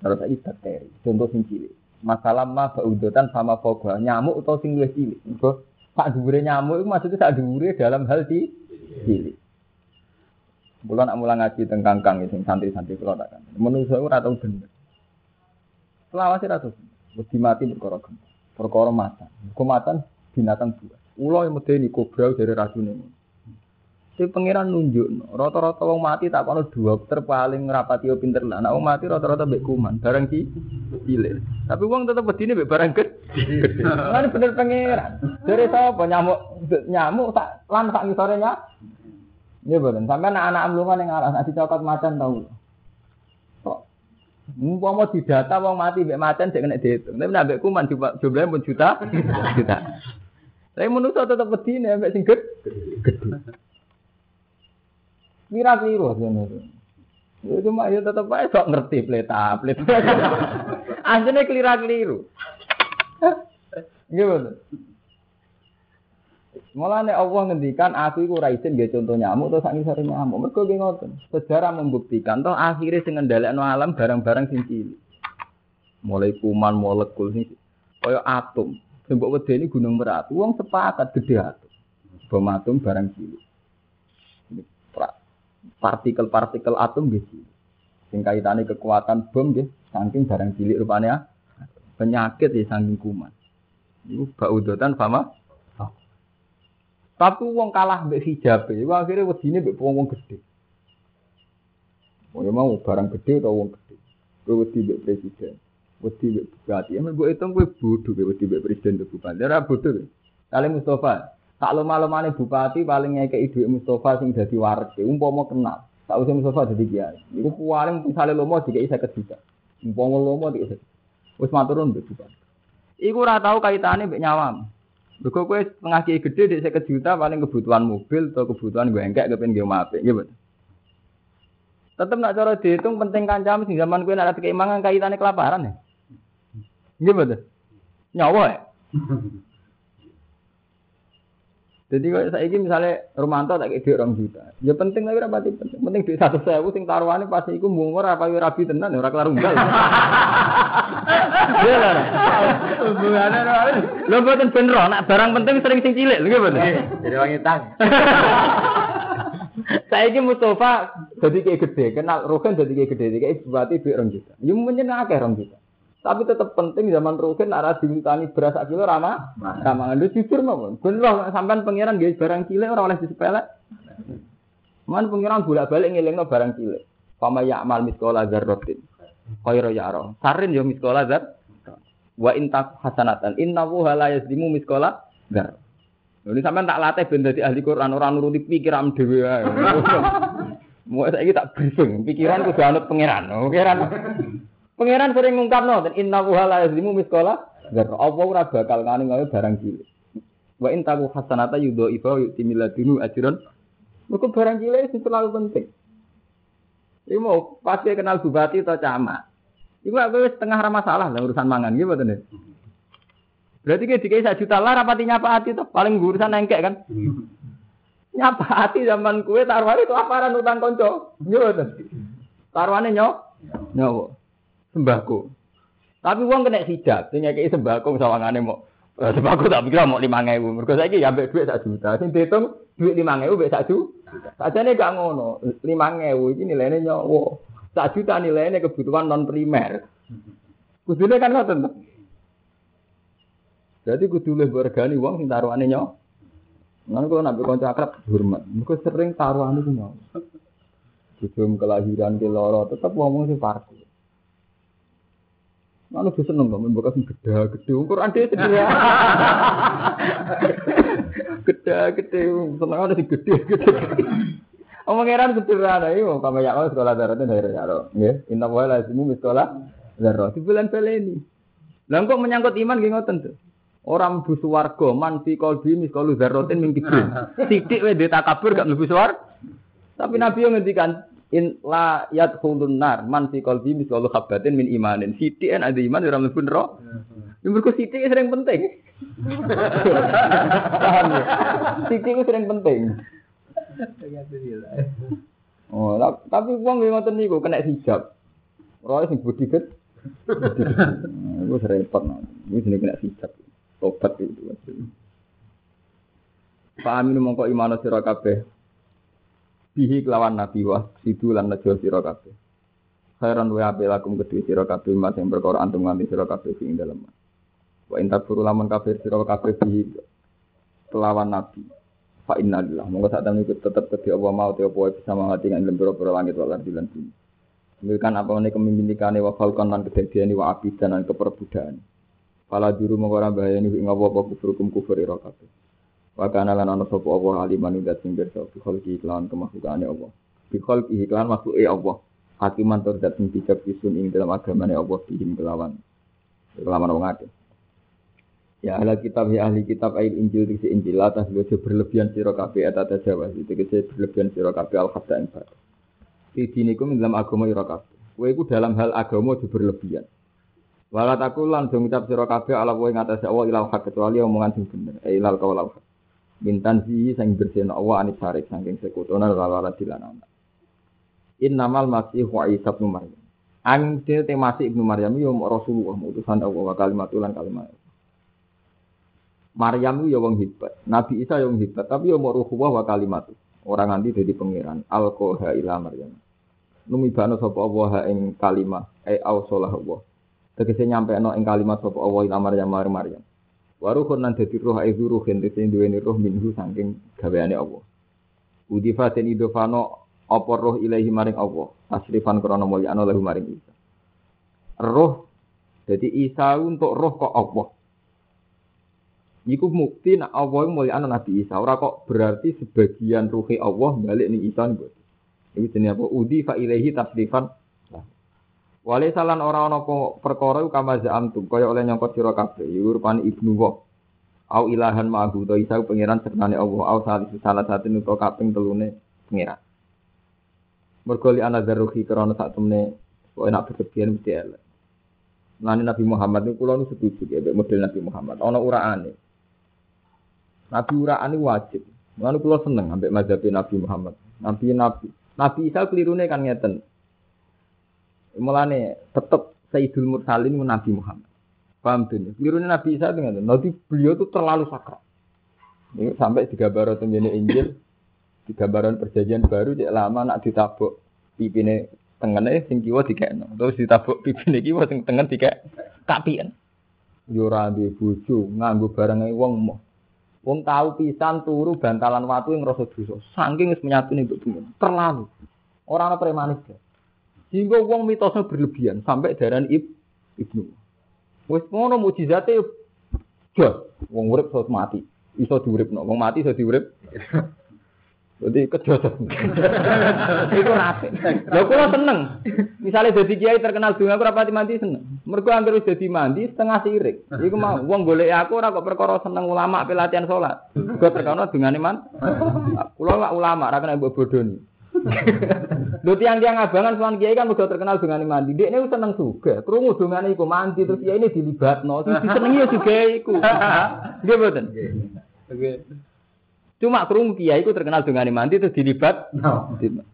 Terus saiki bakteri, contoh sing cilik. Masalah ma baudotan sama foga nyamuk atau sing luwih cilik. Mergo sak dhuwure nyamuk iku maksudnya sak dhuwure dalam hal cilik. Kula nak mulang ngaji teng kangkang sing santri-santri kula tak kan. Menungso ora tau bener. Selawase ra tau. Wedi mati perkara gempa. Perkara matan. Kematan binatang buas. Ula yang medeni kobra dari racune. Si pangeran nunjuk, rata-rata wong mati tak kono dokter paling ngrapati yo pinter lah. Nek wong mati rata-rata mbek kuman, barang ki cilik. Tapi wong tetep wedine mbek barang gede. Lan bener pangeran. Dari sapa nyamuk nyamuk tak lan sak ngisore. Iya betul. Sampai anak-anak amlungan yang arah nasi coklat macan tahu. Kok Umpama didata wong mati mbek macan sik kena dihitung. Tapi nek mbek kuman jumlahnya pun juta, juta. Tapi manusia tetap wedine mbek sing gede. Mira keliru ngono. Ya cuma ya tetep ae sok ngerti pleta, pleta. Asline kelira keliru. Gimana? Mulane Allah ngendikan aku iku ora izin nggih contoh nyamuk terus sak ngisore nyamuk. Mergo ngoten. Sejarah membuktikan toh akhirnya sing ngendhalekno alam barang-barang sing. Mulai kuman molekul sing kaya atom. Sing mbok wedeni gunung Merapi, wong sepakat gede atom. Bom atom barang cilik. Partikel-partikel atom nggih cilik. Sing kaitane kekuatan bom nggih saking barang cilik rupanya penyakit ya saking kuman. Iku baudotan fama tapi wong kalah mbek hijab, iku akhirnya wedine mbek wong-wong gede. Mau mau barang gede atau wong gede. Kowe wedi mbek presiden, wedi mbek bupati. Emang gue hitung kowe bodoh kowe wedi mbek presiden atau bupati. Ora bodoh. Kali Mustafa, tak lama-lamane bupati paling ngekeki dhuwit Mustafa sing dadi warga, umpama kenal. Tak usah Mustafa dadi kiai. Iku paling misale lomo dikeki 50 juta. Umpama lomo dikeki. Wis maturun mbek bupati. Iku ora tau kaitane mbek nyawam. Mergo kowe setengah kiai gede di 50 juta paling kebutuhan mobil atau kebutuhan gue engkek kepen gue mape, gitu. Tetep nak cara dihitung penting kancam sing zaman kowe nak ada keimangan kaitane kelaparan ya. Gitu. Nyawa ya. Jadi kalau saya ini misalnya Romanto tak kayak orang juta, ya penting tapi rapati penting. Penting di satu sewu sing taruhannya pasti iku mungkur apa ya rabi tenan ya ora kelar unggal. Iya lah. Hubungannya lo buatan bener, nak barang penting sering sing cilik, lho bener. Jadi wangi tang. Saya ini Mustafa jadi kayak gede, kenal Rogen jadi kayak gede, kayak bupati duit orang juta. Ya mungkin akeh orang juta. Tapi tetap penting zaman Rogen arah dimintai beras sak kilo ramah, ramah. Lu jujur mau, bener sampean pangeran barang cilik orang oleh disepelek. Man pangeran bolak balik ngelingno barang cilik. Pama ya amal miskola zarrotin. Khaira ya roh. Sarin yo miskola zar. Wa intak hasanatan. Inna wuha la yazlimu miskola zar. Ini sampean tak latih ben dadi ahli Quran ora nuruti pikiran dhewe wae. Mau saiki tak briefing, pikiran kudu anut pangeran. Pangeran Pangeran sering ngungkapno dan inna wuha la yazlimu miskola zar. Allah ora bakal ngani gawe barang cilik. Wa in taku hasanata yudho ifa yu'ti miladunu ajron. Mergo barang cilik itu terlalu penting. Iku mau pasti kenal bupati atau camat. Iku aku setengah ramah salah lah urusan mangan gitu betul Berarti kayak dikai satu juta lah rapati nyapa hati tuh paling urusan engkek kan. Nyapa hati zaman kue taruhan itu aparan utang konco. Betul. Taruhannya nyok, nyok sembako. Tapi uang kena hijab, sing kayak sembako sawangane mau Eh, sembako tak pikir mau lima ngewu. Mereka saya ambek duit satu juta. Sing dihitung duit lima ngewu ambek satu. Saja nih gak ngono. Lima ngewu ini nilainya nyawa. Satu juta nilainya kebutuhan non primer. Kudunya kan ngoten. Jadi kudu lebih bergani uang sing taruhannya nyawa. Nanti kalau nabi konco akrab hormat. Mereka sering taruhan itu nyawa. Sebelum kelahiran ke loro tetap ngomong sih parkir. Lalu bisa dong, membuka sing gede gede. Quran dia sendiri. Gede-gede, seneng ada sing gede-gede. Omongan sederhana iki wong kama ya sekolah darat dari karo. Nggih, inna wa la ismu sekolah darat. Di bulan ini. Lah kok menyangkut iman nggih ngoten tuh. Orang mlebu swarga man fi qalbi miskalu dzarratin min kibrin. Sithik wae takabur gak mlebu swarga. Tapi Nabi yang ngendikan in la yadkhulun nar man fi qalbi miskalu habatin min imanin. Sithik en ada iman ora mlebu neraka. Yang berku sithik sering penting. Paham ya? Sithik sering penting. Oh, tapi wong nggih ngoten niku kena hijab. Roy sing budi ket. Iku repot. Iku jenenge kena hijab. Tobat itu. Pak Amin mongko imano sira kabeh. Bihi kelawan nabi wa sidu lan najo sira kabeh. Khairan wa ape lakum kedue sira kabeh mas yang perkara antum nganti sira kabeh ing dalem. Wa inta furu lamun kafir sira kabeh bihi kelawan nabi. Fa inna lillah. Monggo sak temen iku tetep kedhe apa mau te apa bisa mangati ing dalem pira langit wal ardi lan bumi. Milkan apa meneh kemimpinikane wa falkon lan kedadiane wa abidan lan keperbudaan. Pala juru mengora bahayani ing apa apa kufur kum kufur ira kabeh. Wa kana lan ana sapa apa aliman udat sing pirsa bi iklan kemakhlukane Allah. Bi iklan makhluke Allah. Hakiman tur dat bijak isun ing dalam agamane Allah bihim kelawan. Kelawan wong akeh. Ya ahli kitab ya ahli kitab ayat Injil diksi Injil atas bojo berlebihan sira kabeh eta Jawa itu kese berlebihan sira kabeh al khata ing bar. Di dinikum dalam agama ira kabeh. Kowe iku dalam hal agama aja berlebihan. Wala takulan dong ucap sira kabeh ala kowe ngatas Allah ilal hak kecuali omongan sing bener. Eh ilal qaul hak. Bintan si sing bersihna Allah anis sarik saking sekutona wala dilanana. Innamal masih wa Isa bin Maryam. Ang te masih ibnu Maryam yo Rasulullah utusan Allah wa kalimat kalimat. Maryam yo wong hebat, Nabi Isa yo wong hebat, tapi yo mau ruhuwah wa kalimat. Orang nanti jadi pangeran. Alkoha ila Maryam. Numibano sapa Allah ing kalimah, ai ausolah Allah tegese nyampe no ing kalimat sapa Allah ila Maryam Maryam. Wa ruhun nan dadi roh ai ruhin sing duweni roh minhu saking gaweane Allah. Udifa den idofano apa roh ilahi maring Allah, tasrifan krana mulyana lahu maring Isa. Roh jadi Isa untuk roh kok Allah. Iku mukti nak Allah mulyana Nabi Isa. Ora kok berarti sebagian ruhi Allah balik ning Isa niku. Iki jenenge apa? Udi fa ilahi tasrifan Wale salan ora ana perkara kama za'amtum kaya oleh nyangka sira kabeh rupane ibnu wa au ilahan ma'hu to isa pangeran sertane Allah au salah satu nuto kaping telune pangeran. Mergo li ana daruhi krana sak temne kok enak berlebihan mesti elek. Nani Nabi Muhammad itu kula nu setuju ya model Nabi Muhammad. Ana uraane. Nabi uraane wajib. Lalu kula seneng ambek mazhab Nabi Muhammad. Nabi Nabi Nabi Isa kelirune kan ngeten. Mulane tetap Sayyidul Mursalin Nabi Muhammad. Paham tuh? Kelirunya Nabi Isa dengan Nabi beliau itu terlalu sakral. Ini sampai tiga baru tenggine Injil, tiga baron perjanjian baru cek lama nak ditabuk pipine tengene sing kiwa dikekno. Terus ditabuk pipine kiwa sing tengen dikek kapian. Yo ora duwe bojo, nganggo barang wong mo. Wong tahu pisan turu bantalan watu yang rasa dosa. Saking wis menyatune mbok Terlalu. Orang ana premanis. Sehingga wong mitosnya berlebihan sampai darah ib, ibnu. Wes ngono mujizate jos. Wong urip iso mati. Iso diuripno. Wong mati iso diurip. Jadi kejos. Iku rapi. Lho kula seneng. Misalnya jadi kiai terkenal dunga aku rapati mandi seneng. Mergo anggere wis dadi mandi setengah sirik. Iku mau wong golek aku ora kok perkara seneng ulama pelatihan salat. Gua terkenal dungane man. Kula lak ulama ora kena mbok bodoni. Lho tiang-tiang abangan sowan kiai kan udah terkenal dengan mandi. Dia ini seneng juga. Krungu dengan iku mandi terus kiai ini dilibatno. Terus disenengi ya juga iku. Nggih mboten? Cuma krungu kiai iku terkenal dengan mandi terus dilibat.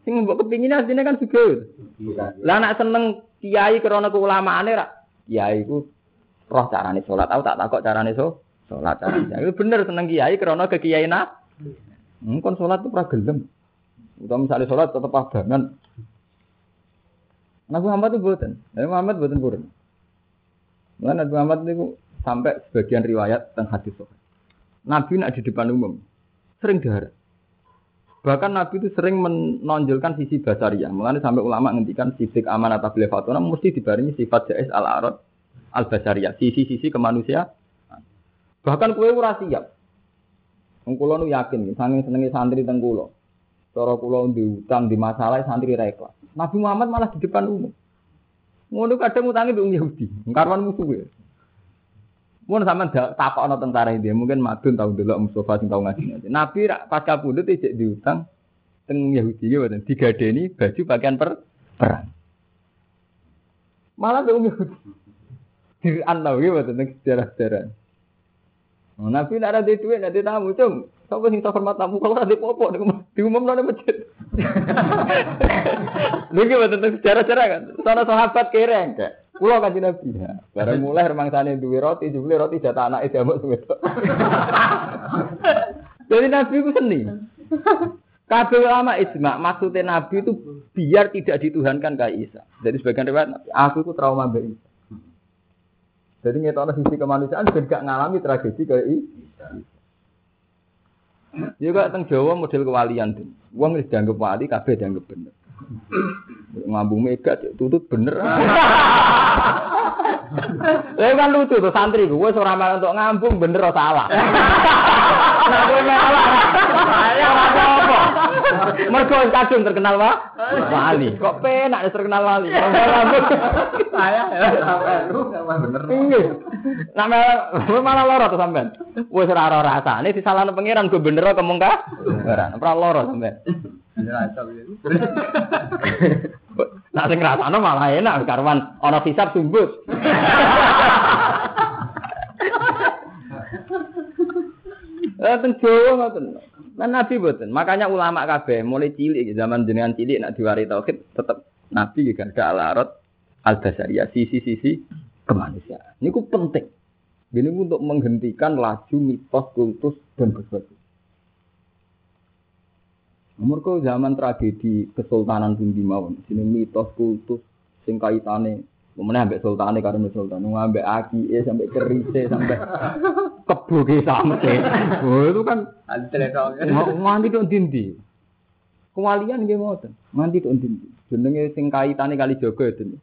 Sing mbok kepingin asline kan juga. Lah anak seneng kiai krana keulamaane ra. Kiai iku roh carane salat. Aku tak takok carane so. Salat carane. Bener seneng kiai krana kekiainan. Hmm, kon salat tuh ora gelem. Utama misalnya sholat tetap abangan. Nabi Muhammad itu buatan. Nabi Muhammad buatan purun. Nabi Muhammad itu sampai sebagian riwayat tentang hadis sholat. Nabi nak di depan umum sering darah. Bahkan Nabi itu sering menonjolkan sisi basariah. Mengenai sampai ulama ngendikan sifat amanat tabligh fatona mesti dibarengi sifat jais al arad al basariyah, sisi-sisi kemanusiaan. Bahkan kue ora siap. Wong nu yakin, saking senenge santri teng. Cara kula diutang di masalah santri ra ikhlas. Nabi Muhammad malah di depan umum. Ngono kadang utangi mbek Yahudi, karwan musuh ya. Mun sampean takokno tentara ini, mungkin madun tau delok Mustafa sing tau ngaji. Nabi rak pas kapundhut ijek diutang teng Yahudi ya mboten digadeni baju pakaian per perang. Malah mbek Yahudi. Diran tau ya mboten sejarah-sejarah. Oh, Nabi nak ada duit, ada tamu, cung. Sapa sing hormat tamu kalau ada popo diumumno nang masjid. Lha iki tentang sejarah-sejarah kan. Sana sahabat kereng kak. Kulo kan Nabi. Ya. Bareng mulai rumangsane duwe roti, jebule roti jatah anake diamuk wedok. Jadi Nabi itu seni. Kabeh ulama ijma, maksudnya Nabi itu biar tidak dituhankan kayak Isa. Jadi sebagian riwayat, aku itu trauma mbak Isa. Jadi ngetokno sisi kemanusiaan ben gak ngalami tragedi kayak ini. Juga teng Jawa model kewalian tuh. Wong dianggap wali kabeh dianggap bener. Ngambung mega tutut bener. Lah kan lucu tuh santri gue ora malah untuk ngambung bener atau salah. Nah gue malah. Saya ora apa. Mergo kadung terkenal wah. Wali. Kok penak terkenal wali. Saya lu bener. Nggih. Nah malah loro tuh sampean. Wis ora ora rasane disalahno pangeran gue bener kok mung ka. Ora loro sampean. Nah sing ngrasakno malah enak karwan ana hisab sumbut. Eh Jawa ngoten. Nah, Nabi boten. Makanya ulama kabeh mulai cilik zaman jenengan cilik nak diwari tauhid tetep Nabi gak ada alarot al basariyah sisi-sisi kemanusiaan. Ini penting. Ini untuk menghentikan laju mitos kultus dan berbagai. Mereka zaman tragedi kesultanan pun di mawon. Sini mitos kultus sing kaitane Kemudian sampai sultane karena sultan, sampai aki, sampai kerise, sampai kebo sampai. Oh itu kan nganti dong dindi. Kewalian nggih ngoten. Nganti dong dindi. Jenenge sing kaitane kali jaga itu.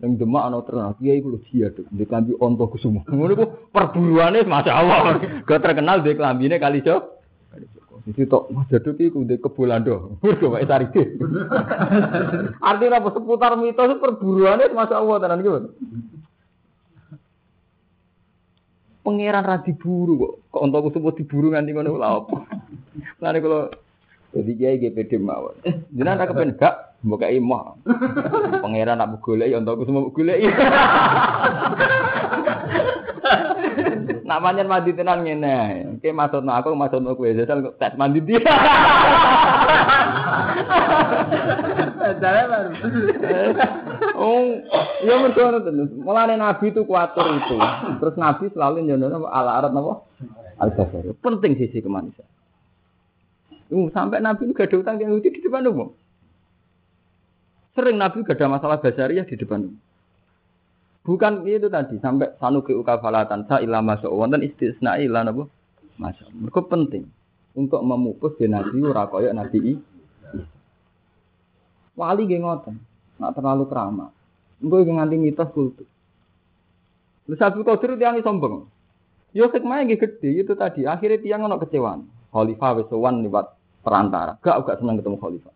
Yang demak ana terkenal, kiai kulo dia tuh, di klambi onto kusumo. Ngono ku perburuane masyaallah. Gak terkenal di klambine kali jaga. Iki tok Mas Jaduk iki kudu kebolando. Mergo wae saride. Artinya apa seputar mitos perburuannya Masya Allah tenan iki. Pangeran ra diburu kok. Kok entuk kusuma diburu nganti ngono lha apa. Lane kula jadi kiai GPD mawon. Jenengan ra kepen gak mbok kei moh. Pangeran nak golek ya entuk kusuma golek. Nak manjen mandi tenan ngene. Oke maksudno aku maksudno kowe jajal tes mandi dia. baru. Oh, ya mergo terus. Mulane nabi itu kuatur itu. Terus nabi selalu nyono ala arat napa? Al Penting sisi kemanusiaan. Uh, sampai Nabi itu gak ada utang Yahudi di depan umum. Sering Nabi gak ada masalah basariah di depan umum. Bukan itu tadi sampai sanuki ukafalatan sa ilama wonten istisna ila napa? Masya Mereka penting untuk memupus ora kaya nabi Wali nggih ngoten, nak terlalu keramat. Engko iki nganti mitos kultus. Lu Abdul Qadir tiang sombong. Yo hikmahnya nggih gede itu tadi. Akhirnya tiang ono kecewaan. Khalifah wis sowan liwat perantara. Gak gak seneng ketemu khalifah.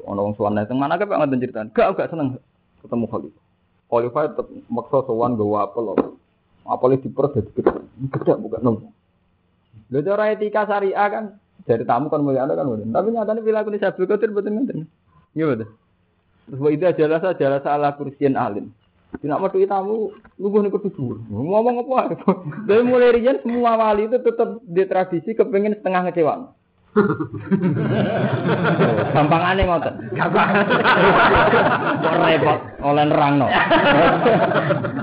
Wong sowan nang mana kok ngoten ceritaan. Gak gak seneng ketemu khalifah. Khalifah tetap maksa sowan gawa apel loh. Apel di perut jadi gede. Bukan nong. Lho cara etika syariah kan dari tamu kan mulia kan mulia. Tapi nyatanya perilaku ini Abdul Qadir betul betul. Iya betul. Terus wa idza jalasa jalasa ala kursiyin alim. Tidak mau tamu, lugu nih kedua. Ngomong apa? Dari mulai rian semua wali itu tetap di tradisi kepengen setengah ngecewa. Gampang aneh ngoten. Gampang. Kok repot oleh nerangno.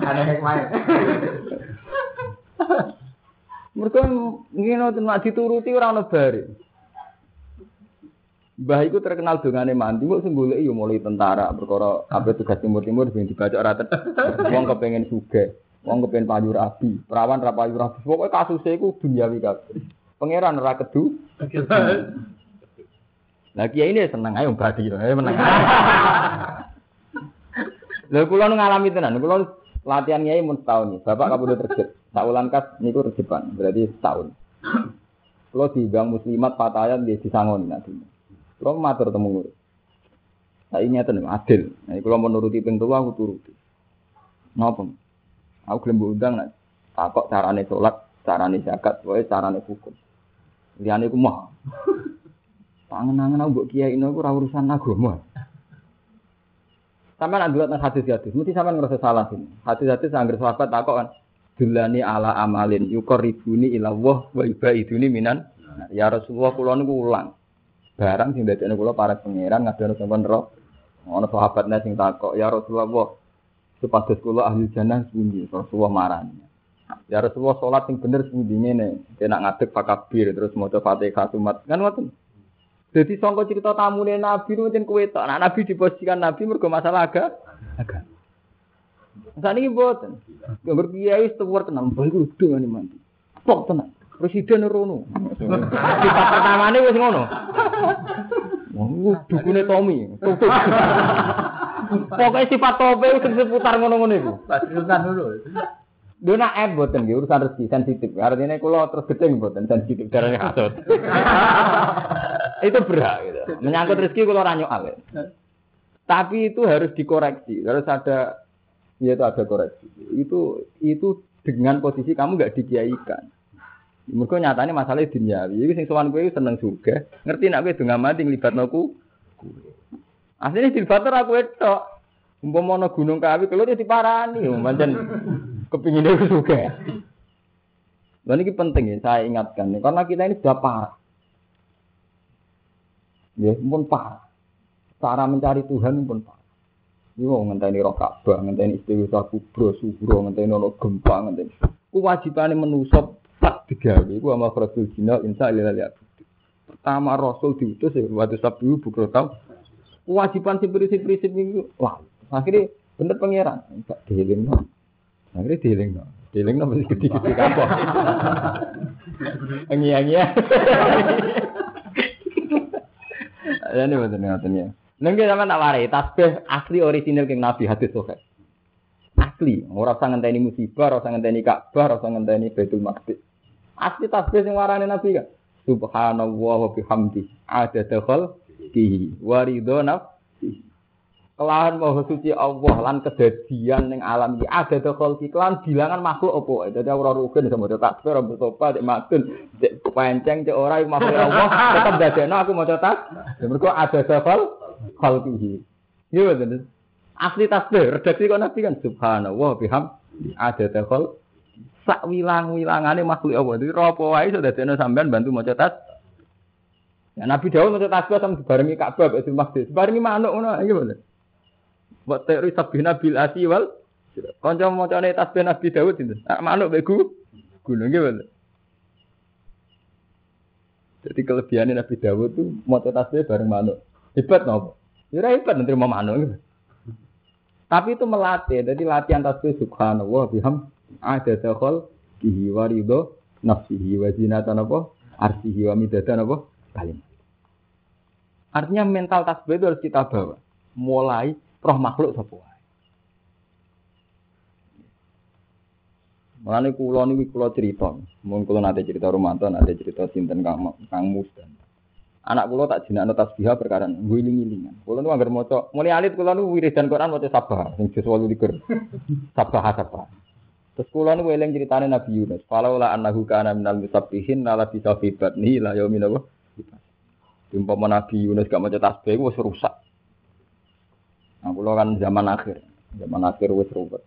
Aneh hikmah. Mereka ngene nek dituruti ora ono bare. Mbah iku terkenal dongane mandi kok sing golek yo mulai tentara perkara kabeh tugas timur-timur sing dibaca ora Wong kepengin sugih, wong kepengin payu rabi, perawan ra payu rabi. Pokoke kasuse iku duniawi kabeh. Pangeran ora kedu. Lah kiai ini seneng ayo badi ayo menang. Lha kula nu ngalami tenan, kula latihan kiai mun setahun. Bapak kabudut terjep. Saulan kas niku rejepan, berarti setahun. Kalau diundang muslimat fatayat dia disangoni nanti. Kalau matur temu ngurus. Saya nih adil. Nah, kalau menuruti pintu aku turuti. Napa? Aku gelem undang nek takok carane salat, carane zakat, wae carane hukum. Liyane ku mah. Pangen-angen aku mbok kiai ini aku urusan agama. Sampai nak dilihat hadis-hadis, mesti sampai ngerasa salah sini. Hadis-hadis anggar sahabat takok kan, Dulani ala amalin yukor ribuni ilawah wa ibaiduni minan. Ya Rasulullah kula niku ulang. Barang sing dadekne kula para pangeran ngadono sampean ro. Ono sahabatnya sing takok, ya Rasulullah, supados kula ahli jannah pundi? Rasulullah marani. Ya Rasulullah sholat sing bener pundi ngene. Kena ngadeg fakabir terus maca Fatihah sumat. Kan ngoten. Jadi sangka cerita tamune Nabi nu jen kowe tok. Nah, Nabi diposisikan Nabi mergo masalah aga. Aga. Sakniki mboten. Gambar kiai setuwar tenan, bae kudu ngene mandi. Pok tenan. Presiden rono. Sifat pertamane wis ngono. Wah, dukune Tommy. Pokoknya sifat tope seputar ngono-ngono iku. Pasirutan dulu. Lho nak app mboten nggih urusan rezeki sensitif. Artinya kula terus gedeng mboten sensitif darane kasut. itu berat gitu. Menyangkut rezeki kula ora nyoal. Tapi itu harus dikoreksi, harus ada ya itu ada koreksi. Itu itu dengan posisi kamu nggak dikiaikan. Mereka nyatanya masalahnya duniawi. Jadi sing sowan kowe seneng juga. Ngerti nak kowe donga mati nglibatno ku. Asline dilibatno aku tok. Umpama ana gunung kawi kalau dia diparani, pancen kepingin itu juga. Dan ini penting ya, saya ingatkan nih, karena kita ini sudah parah. Ya, pun parah. Cara mencari Tuhan pun parah. Ini mau ngenteni roh Ka'bah, ngenteni istighfar kubro, subro, ngenteni ono gempa, ngenteni. Kewajibannya menusuk tak digawe, ku sama Rasul Jinal, insya Allah Pertama Rasul diutus ya, waktu sabtu bukro tau. Kewajiban si prinsip-prinsip itu, wah, akhirnya bener pangeran, enggak dihiling Akhirnya dihiling no. Dihiling no mesti gede-gede kapok. Engi-engi. Ya ini betul ngoten ya. Nengke sama tak warai tasbih asli orisinil king Nabi hadis sahih. Asli, ora usah ngenteni musibah, ora usah ngenteni Ka'bah, ora usah ngenteni Baitul Maqdis. Asli tasbih sing warane Nabi kan. Subhanallah wa bihamdi. Ada dakhal ki waridho nafsi. Kelahan maha suci Allah lan kedadian ning alam iki ada dakhal ki kelan bilangan makhluk apa. Dadi ora rugen sama tasbih, ora bertopa, dek matun, dek penceng, dek ora makhluk Allah, tetep dadekno aku maca tas. Mergo ada dakhal khalqihi. Iya betul. Asli tasbih, redaksi kok Nabi kan subhanallah biham ada dakhal sak wilang-wilangane makhluk Allah. Jadi ropo wae iso dadekno sampean bantu maca tas. Ya Nabi Daud maca tasbih sama dibarengi Ka'bah Baitul Maqdis. Dibarengi manuk ngono iki bener. Wa ta'ri sabina bil asi wal kanca macane tasbih Nabi Daud itu. Nak manuk begu gunung bener. Jadi kelebihannya Nabi Dawud tuh maca tasbih bareng manuk. Hebat nopo? Ya hebat nanti mau manuk. Tapi itu melatih. Jadi latihan tasbih subhanallah biham ada dakhal kihi warido nafsihi wa zinatan apa arsihi wa midatan apa kalim. Artinya mental tasbih itu harus kita bawa. Mulai roh makhluk sapa wae. Mulane kula niku kula cerita, mun kula nate cerita Romanto, nate cerita sinten Kang Kang Musdan. Anak kula tak jenakno tasbih perkara ngiling-ngilingan. Kula niku anggere maca, mulai alit kula niku wiridan Quran maca sabah sing juz 28. Sabah sabah. Terus kula niku eling critane Nabi Yunus. Falaula annahu kana minal musabbihin la bisa fi batni la yaumin apa? Umpama Nabi Yunus gak maca tasbih wis rusak. Nah, kula kan zaman akhir. Zaman akhir wis ruwet.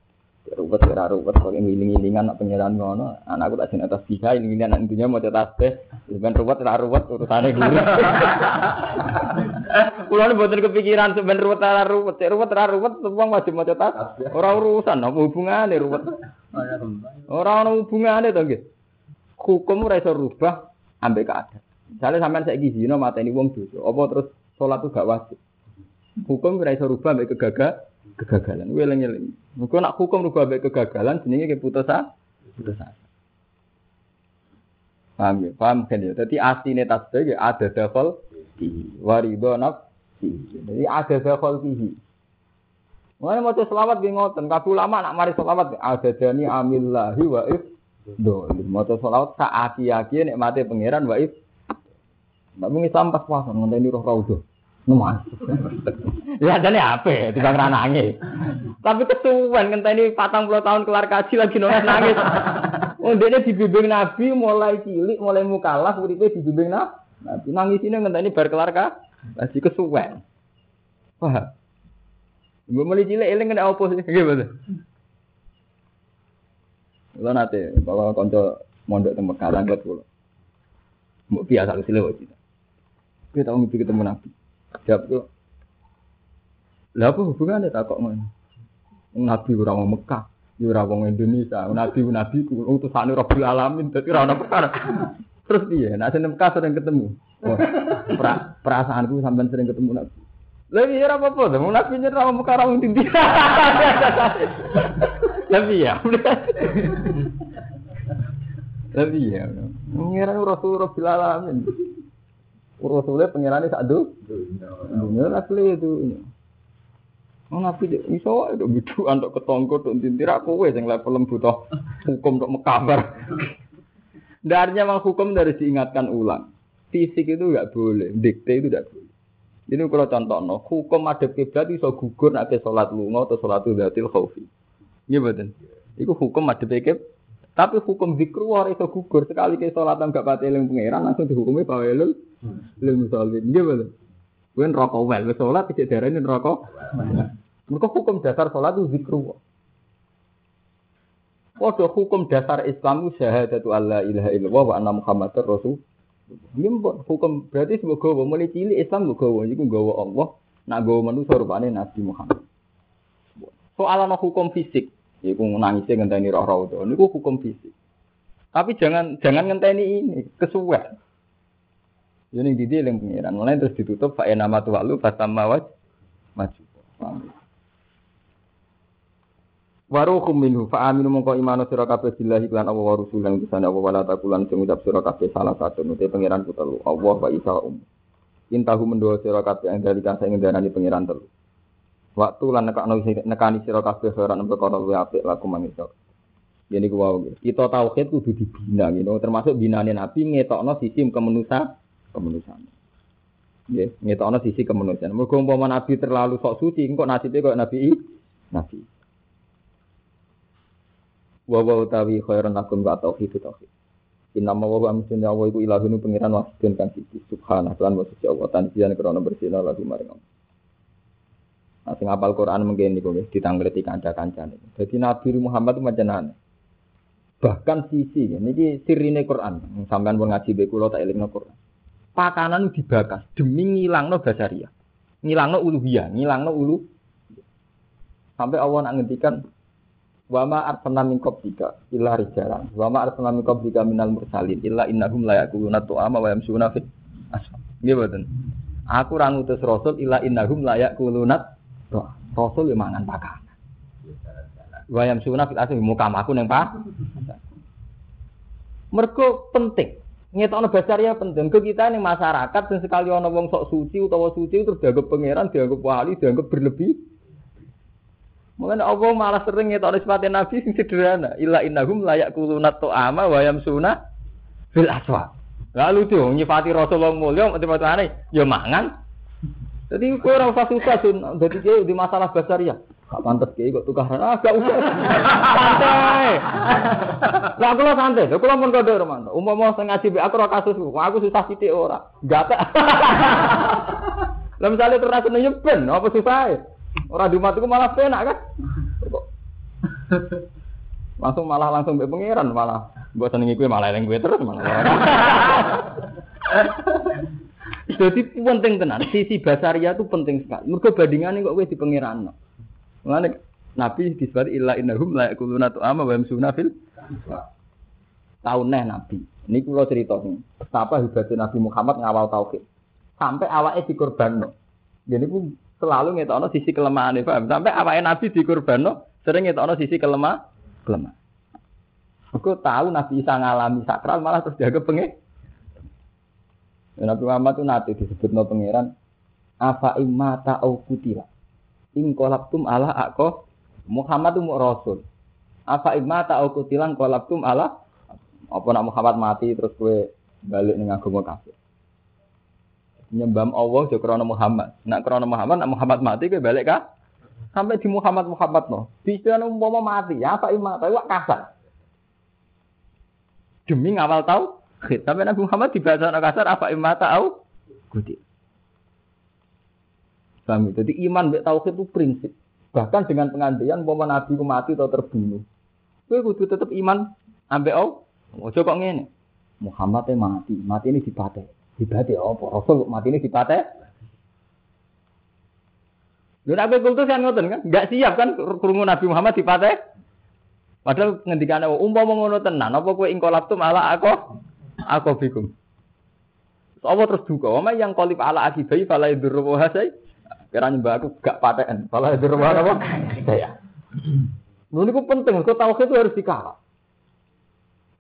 Ruwet ora ruwet kok ngiling-ngilingan nak pengiran ngono. Anakku tak jeneng tasbih ngiling-ngilingan nak intinya maca tasbih. Sampeyan ruwet ora ruwet urusane guru. Kula ni mboten kepikiran sampeyan ruwet ora ruwet. Ruwet ora ruwet wong wajib maca tasbih. Ora urusan apa hubungane ruwet. Ora ana hubungane to nggih. Hukum ora iso rubah ambek keadaan. Misalnya sampean saiki zina mateni wong dosa, apa terus salat itu gak wajib. Hukum ora iso rubah ambek kegagal kegagalan. Kuwi eling-eling. Nak hukum rubah ambek kegagalan jenenge keputusan putusan. Paham ya? Paham kan ya? Jadi asline tasbih ya ada dakhal di waridho nafsi. Jadi ada dakhal fihi. Mulane maca selawat nggih ngoten, kabeh ulama nak mari selawat ada dani amillahi wa if Dolim. Maca selawat sak aki-aki nek mate pangeran waif. Mbak mung Islam pas puasa ngenteni roh raudhah. Nemas. ya jane ape timbang ra nangis. Tapi kesuwen ngenteni 40 tahun kelar kaji lagi nangis nangis. Oh dene dibimbing Nabi mulai cilik, mulai mukalaf uripe dibimbing Nabi. Nangis ini ngenteni bar kelar kaji kesuwen. Wah. Mbok mulai cilik eling kena opo sih? Betul. Kula nate bawa kanca mondok teng Mekah langgat kula. Mbok biasa kesile wae. Kita tahu ketemu Nabi. Jawab kok. Lah apa hubungannya tak kok? Nabi ora wong Mekah, ya ora wong Indonesia. Nabi nabi ku utusane Rabbul Alamin, dadi ora ono perkara. Terus piye? Nek sing Mekah sering ketemu. Oh, pra, perasaanku sampean sering ketemu Nabi. Lah ora apa-apa, wong Nabi nyer ora Mekah ora wong ndi. Lah iya. Lah iya. Ngira Rasul Rabbul Alamin. Rasulnya pengirannya sak do. Dunia asli itu. Oh nabi iso itu bidu antuk ketongko untuk tintir aku wes yang level butuh hukum untuk mekabar. Darnya memang hukum dari diingatkan ulang. Fisik itu enggak boleh, dikte itu enggak boleh. Ini kalau contoh no, hukum ada kiblat iso gugur nanti sholat lunga atau sholat udatil khawfi. Iya betul. Itu hukum ada kiblat. Tapi hukum zikru ora iso gugur sekali ke sholat enggak pati eling pangeran langsung dihukumi bawelul lil musallin. Nggih betul. Kuwi neraka wel, wis salat tidak darani neraka. Mergo hukum dasar salat itu zikru. Padha hukum dasar Islam itu syahadatu alla ilaha illallah wa anna muhammadar rasul. Ini hukum berarti semoga mulai cilik Islam mbok gawa iku gawa Allah, nak gawa manusa rupane Nabi Muhammad. Soal hukum fisik, yaiku nangisnya ngenteni roh roh itu, ini hukum fisik. Tapi jangan jangan ngenteni ini kesuwen. Ini di dia yang pengiran. Mulai terus ditutup. Fa nama tuh lalu fatama waj maju. Waruhum minhu fa aminu mongko imanu sira kabeh billahi lan Allah wa rusulan utusan Allah wala takulan sing ngucap sira kabeh salah satu nute pangeran ku Allah wa isa um. Intahu mendoa sira kabeh yang dari kasa ing darani pangeran telu. Waktu lan nekakno nekani sira kabeh ora nembe kono luwe apik laku mangisor. Jadi gua kita tauhid kudu dibina gitu. Termasuk binane Nabi ngetokno sisi kemanusiaan kemanusiaan. Ya, ngetokno sisi kemanusiaan. Mergo umpama nabi terlalu sok suci, engko nasibe kok nabi nabi. Wa wa utawi khairan lakum wa tauhid tauhid. Inna ma wa amsun ya wa iku ilahun pengiran wahidun kang siji subhanallah lan wa suci Allah tanjian krana bersihna lagu maring. Nah, sing apal Quran mungkin niku nggih ditangleti kanca-kancane. Dadi Nabi Muhammad itu macam Bahkan sisi, ini sirine Quran. Sampean pun ngaji be kula tak elingno Quran pakanan dibakar demi ngilangno basaria. Ngilangno uluhiyah, ngilangno ulu. Sampai Allah nak ngendikan wa ma arsalna min qablika illa rijalan wa ma arsalna min qablika minal mursalin illa innahum la yaquluna tu'ama wa yamsuna fit asfal. Nggih mboten. Aku ra ngutus rasul illa innahum la yaquluna Rasul yang mangan pakanan. Wa yamsuna fit asfal muka aku neng pak. Mergo penting. Ngetokno basaria penting. Ke kita nih masyarakat dan sekali ono wong sok suci utawa suci terus dianggap pangeran dianggap wali dianggap berlebih. Mungkin Allah malah sering ngetokno sifatin nabi sing sederhana. Illa innahum layak kulunat ama wa yamsuna fil aswa lalu tuh nyifati Rasulullah mulia mati-matane ya mangan jadi kowe ora usah susah sun dadi di masalah basaria Gak pantas kiai kok tukaran. Ah, gak usah. santai. Lah kula santai. Lah pun kode Romanto. Umpama sing ngaji aku ora kasus aku susah sithik ora. Gak Lah misalnya terus rasane nyeben, apa susah? Ora di matiku malah penak kan? Kok langsung malah langsung mbek pangeran malah mbok senengi kowe malah eling kowe terus malah. Jadi penting tenan, sisi basaria itu penting sekali. Mergo bandingane kok kowe di pangeran. Mulane Nabi disebut illa innahum la yakuluna tu'ama wa yamsuna fil tahun neh Nabi. Ini kula cerita nih. Betapa hebatnya Nabi Muhammad ngawal tauhid. Sampai awake dikorbanno. Jadi pun selalu ngetokno sisi kelemahan paham? Sampai awake Nabi dikorbanno sering ngetokno sisi kelemah kelemah. Aku tahu Nabi Isa ngalami sakral malah terus jaga penge. Nabi Muhammad itu nanti disebut no pangeran apa imata au kutila ing kolabtum ala ako Muhammad itu rasul. Apa imma ta'au kutilan kolabtum ala Apa nak Muhammad mati terus kowe balik ning agama kafir. Nyembah Allah aja krana Muhammad. Nak krana Muhammad, nak Muhammad mati kowe balik kah? Sampai di Muhammad Muhammad no. Bisa umpama mati, ya apa iman, tapi wak kasar. Demi ngawal tahu, tapi Nabi Muhammad dibaca kasar apa iman tahu? Gudik. Paham ya? Jadi iman mbek tauhid itu prinsip. Bahkan dengan pengantian umpama nabi ku mati atau terbunuh. Kowe kudu tetep iman ambek Allah. Ojo kok ngene. Muhammad mati, mati ini dipate. Dipate apa? Rasul mati ini dipate. Lho nek kowe kultus kan ngoten kan? Enggak siap kan krungu Nabi Muhammad dipate. Padahal ngendikane umpama ngono tenan, apa kowe ingkolap tu malah aku aku bikum. Apa terus duka? Wama yang kolip ala akibai fala yadurru wa hasai. Kira nyembah aku gak paten. Fala yadurru wa apa? Saya. Lho niku penting, kok tauhid itu harus dikawal.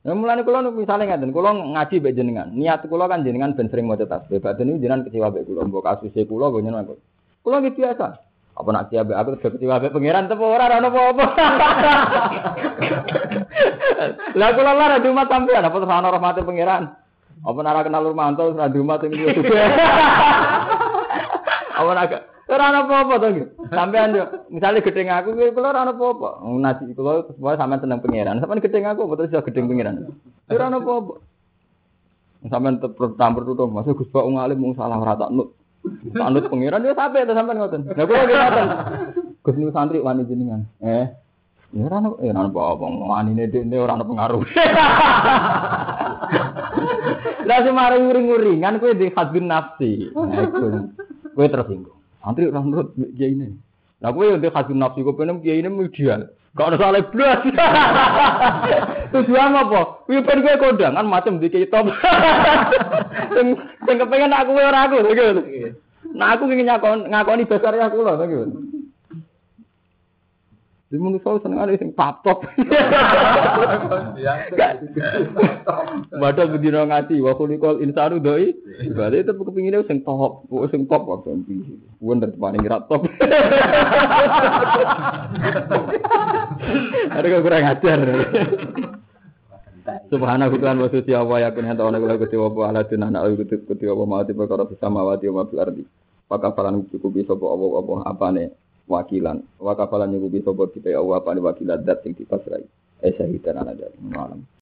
Nah, mulane kula misale ngaten, kula ngaji mbek jenengan. Niat kula kan jenengan ben sering maca tasbih. Badan niku jenengan kecewa mbek kula, mbok kasuse kula go nyeneng aku. Kula nggih biasa. Apa nak mbek aku terus kecewa mbek pangeran tepo ora ora apa-apa. Lah kula lara di rumah sampean apa terus ana rahmate pangeran. Apa nara kenal Rumanto terus di rumah sing juga. Apa nak ora ana apa-apa to nggih. Sampean yo misale gedeng aku kuwi kula ora ana apa-apa. Nasi kula supaya sampean tenang pangeran. Sampean gedeng aku betul iso gedeng pangeran. Ora ana apa-apa. Sampean tetep campur tutup, masuk Gus Pak ngalim mung salah ora tak nut. Tak nut pangeran yo sampe to sampean ngoten. Lah kula nggih ngoten. Gus niku santri wani jenengan. Eh, Ya ora ono ya ora apa-apa. Wanine dene ora ono pengaruh. Lah semare nguring-nguringan kowe di hadun nafsi. Kowe tersinggung. Antri ora nurut kiai ini. Lah kowe yo di hadun nafsi kowe penem kiai ini ideal. Gak ada salah blas. Tujuan apa? Kuwi ben kowe kondangan macam di kiai top. Sing sing kepengen aku ora aku gitu. Nah aku ingin ngakon ngakoni besar ya aku loh gitu. Di saya seneng ada sing top top. Padahal bedino ngaji wa kulikol insanu doi. Berarti itu kepinginnya sing top, sing top kok ganti. Wonder paling rat top. Ada kok kurang ajar. Subhanahu wa suci wa yakun hanta ona kula gusti wa ala tun ana ayu gusti gusti wa ma ati perkara sama wa fil ardi. Pakafalan cukupi sapa apa apane wakilan. Wakafalan nyukupi sapa kita ya apa apane wakilan dat sing dipasrai. Eh sahidan ana dari malam.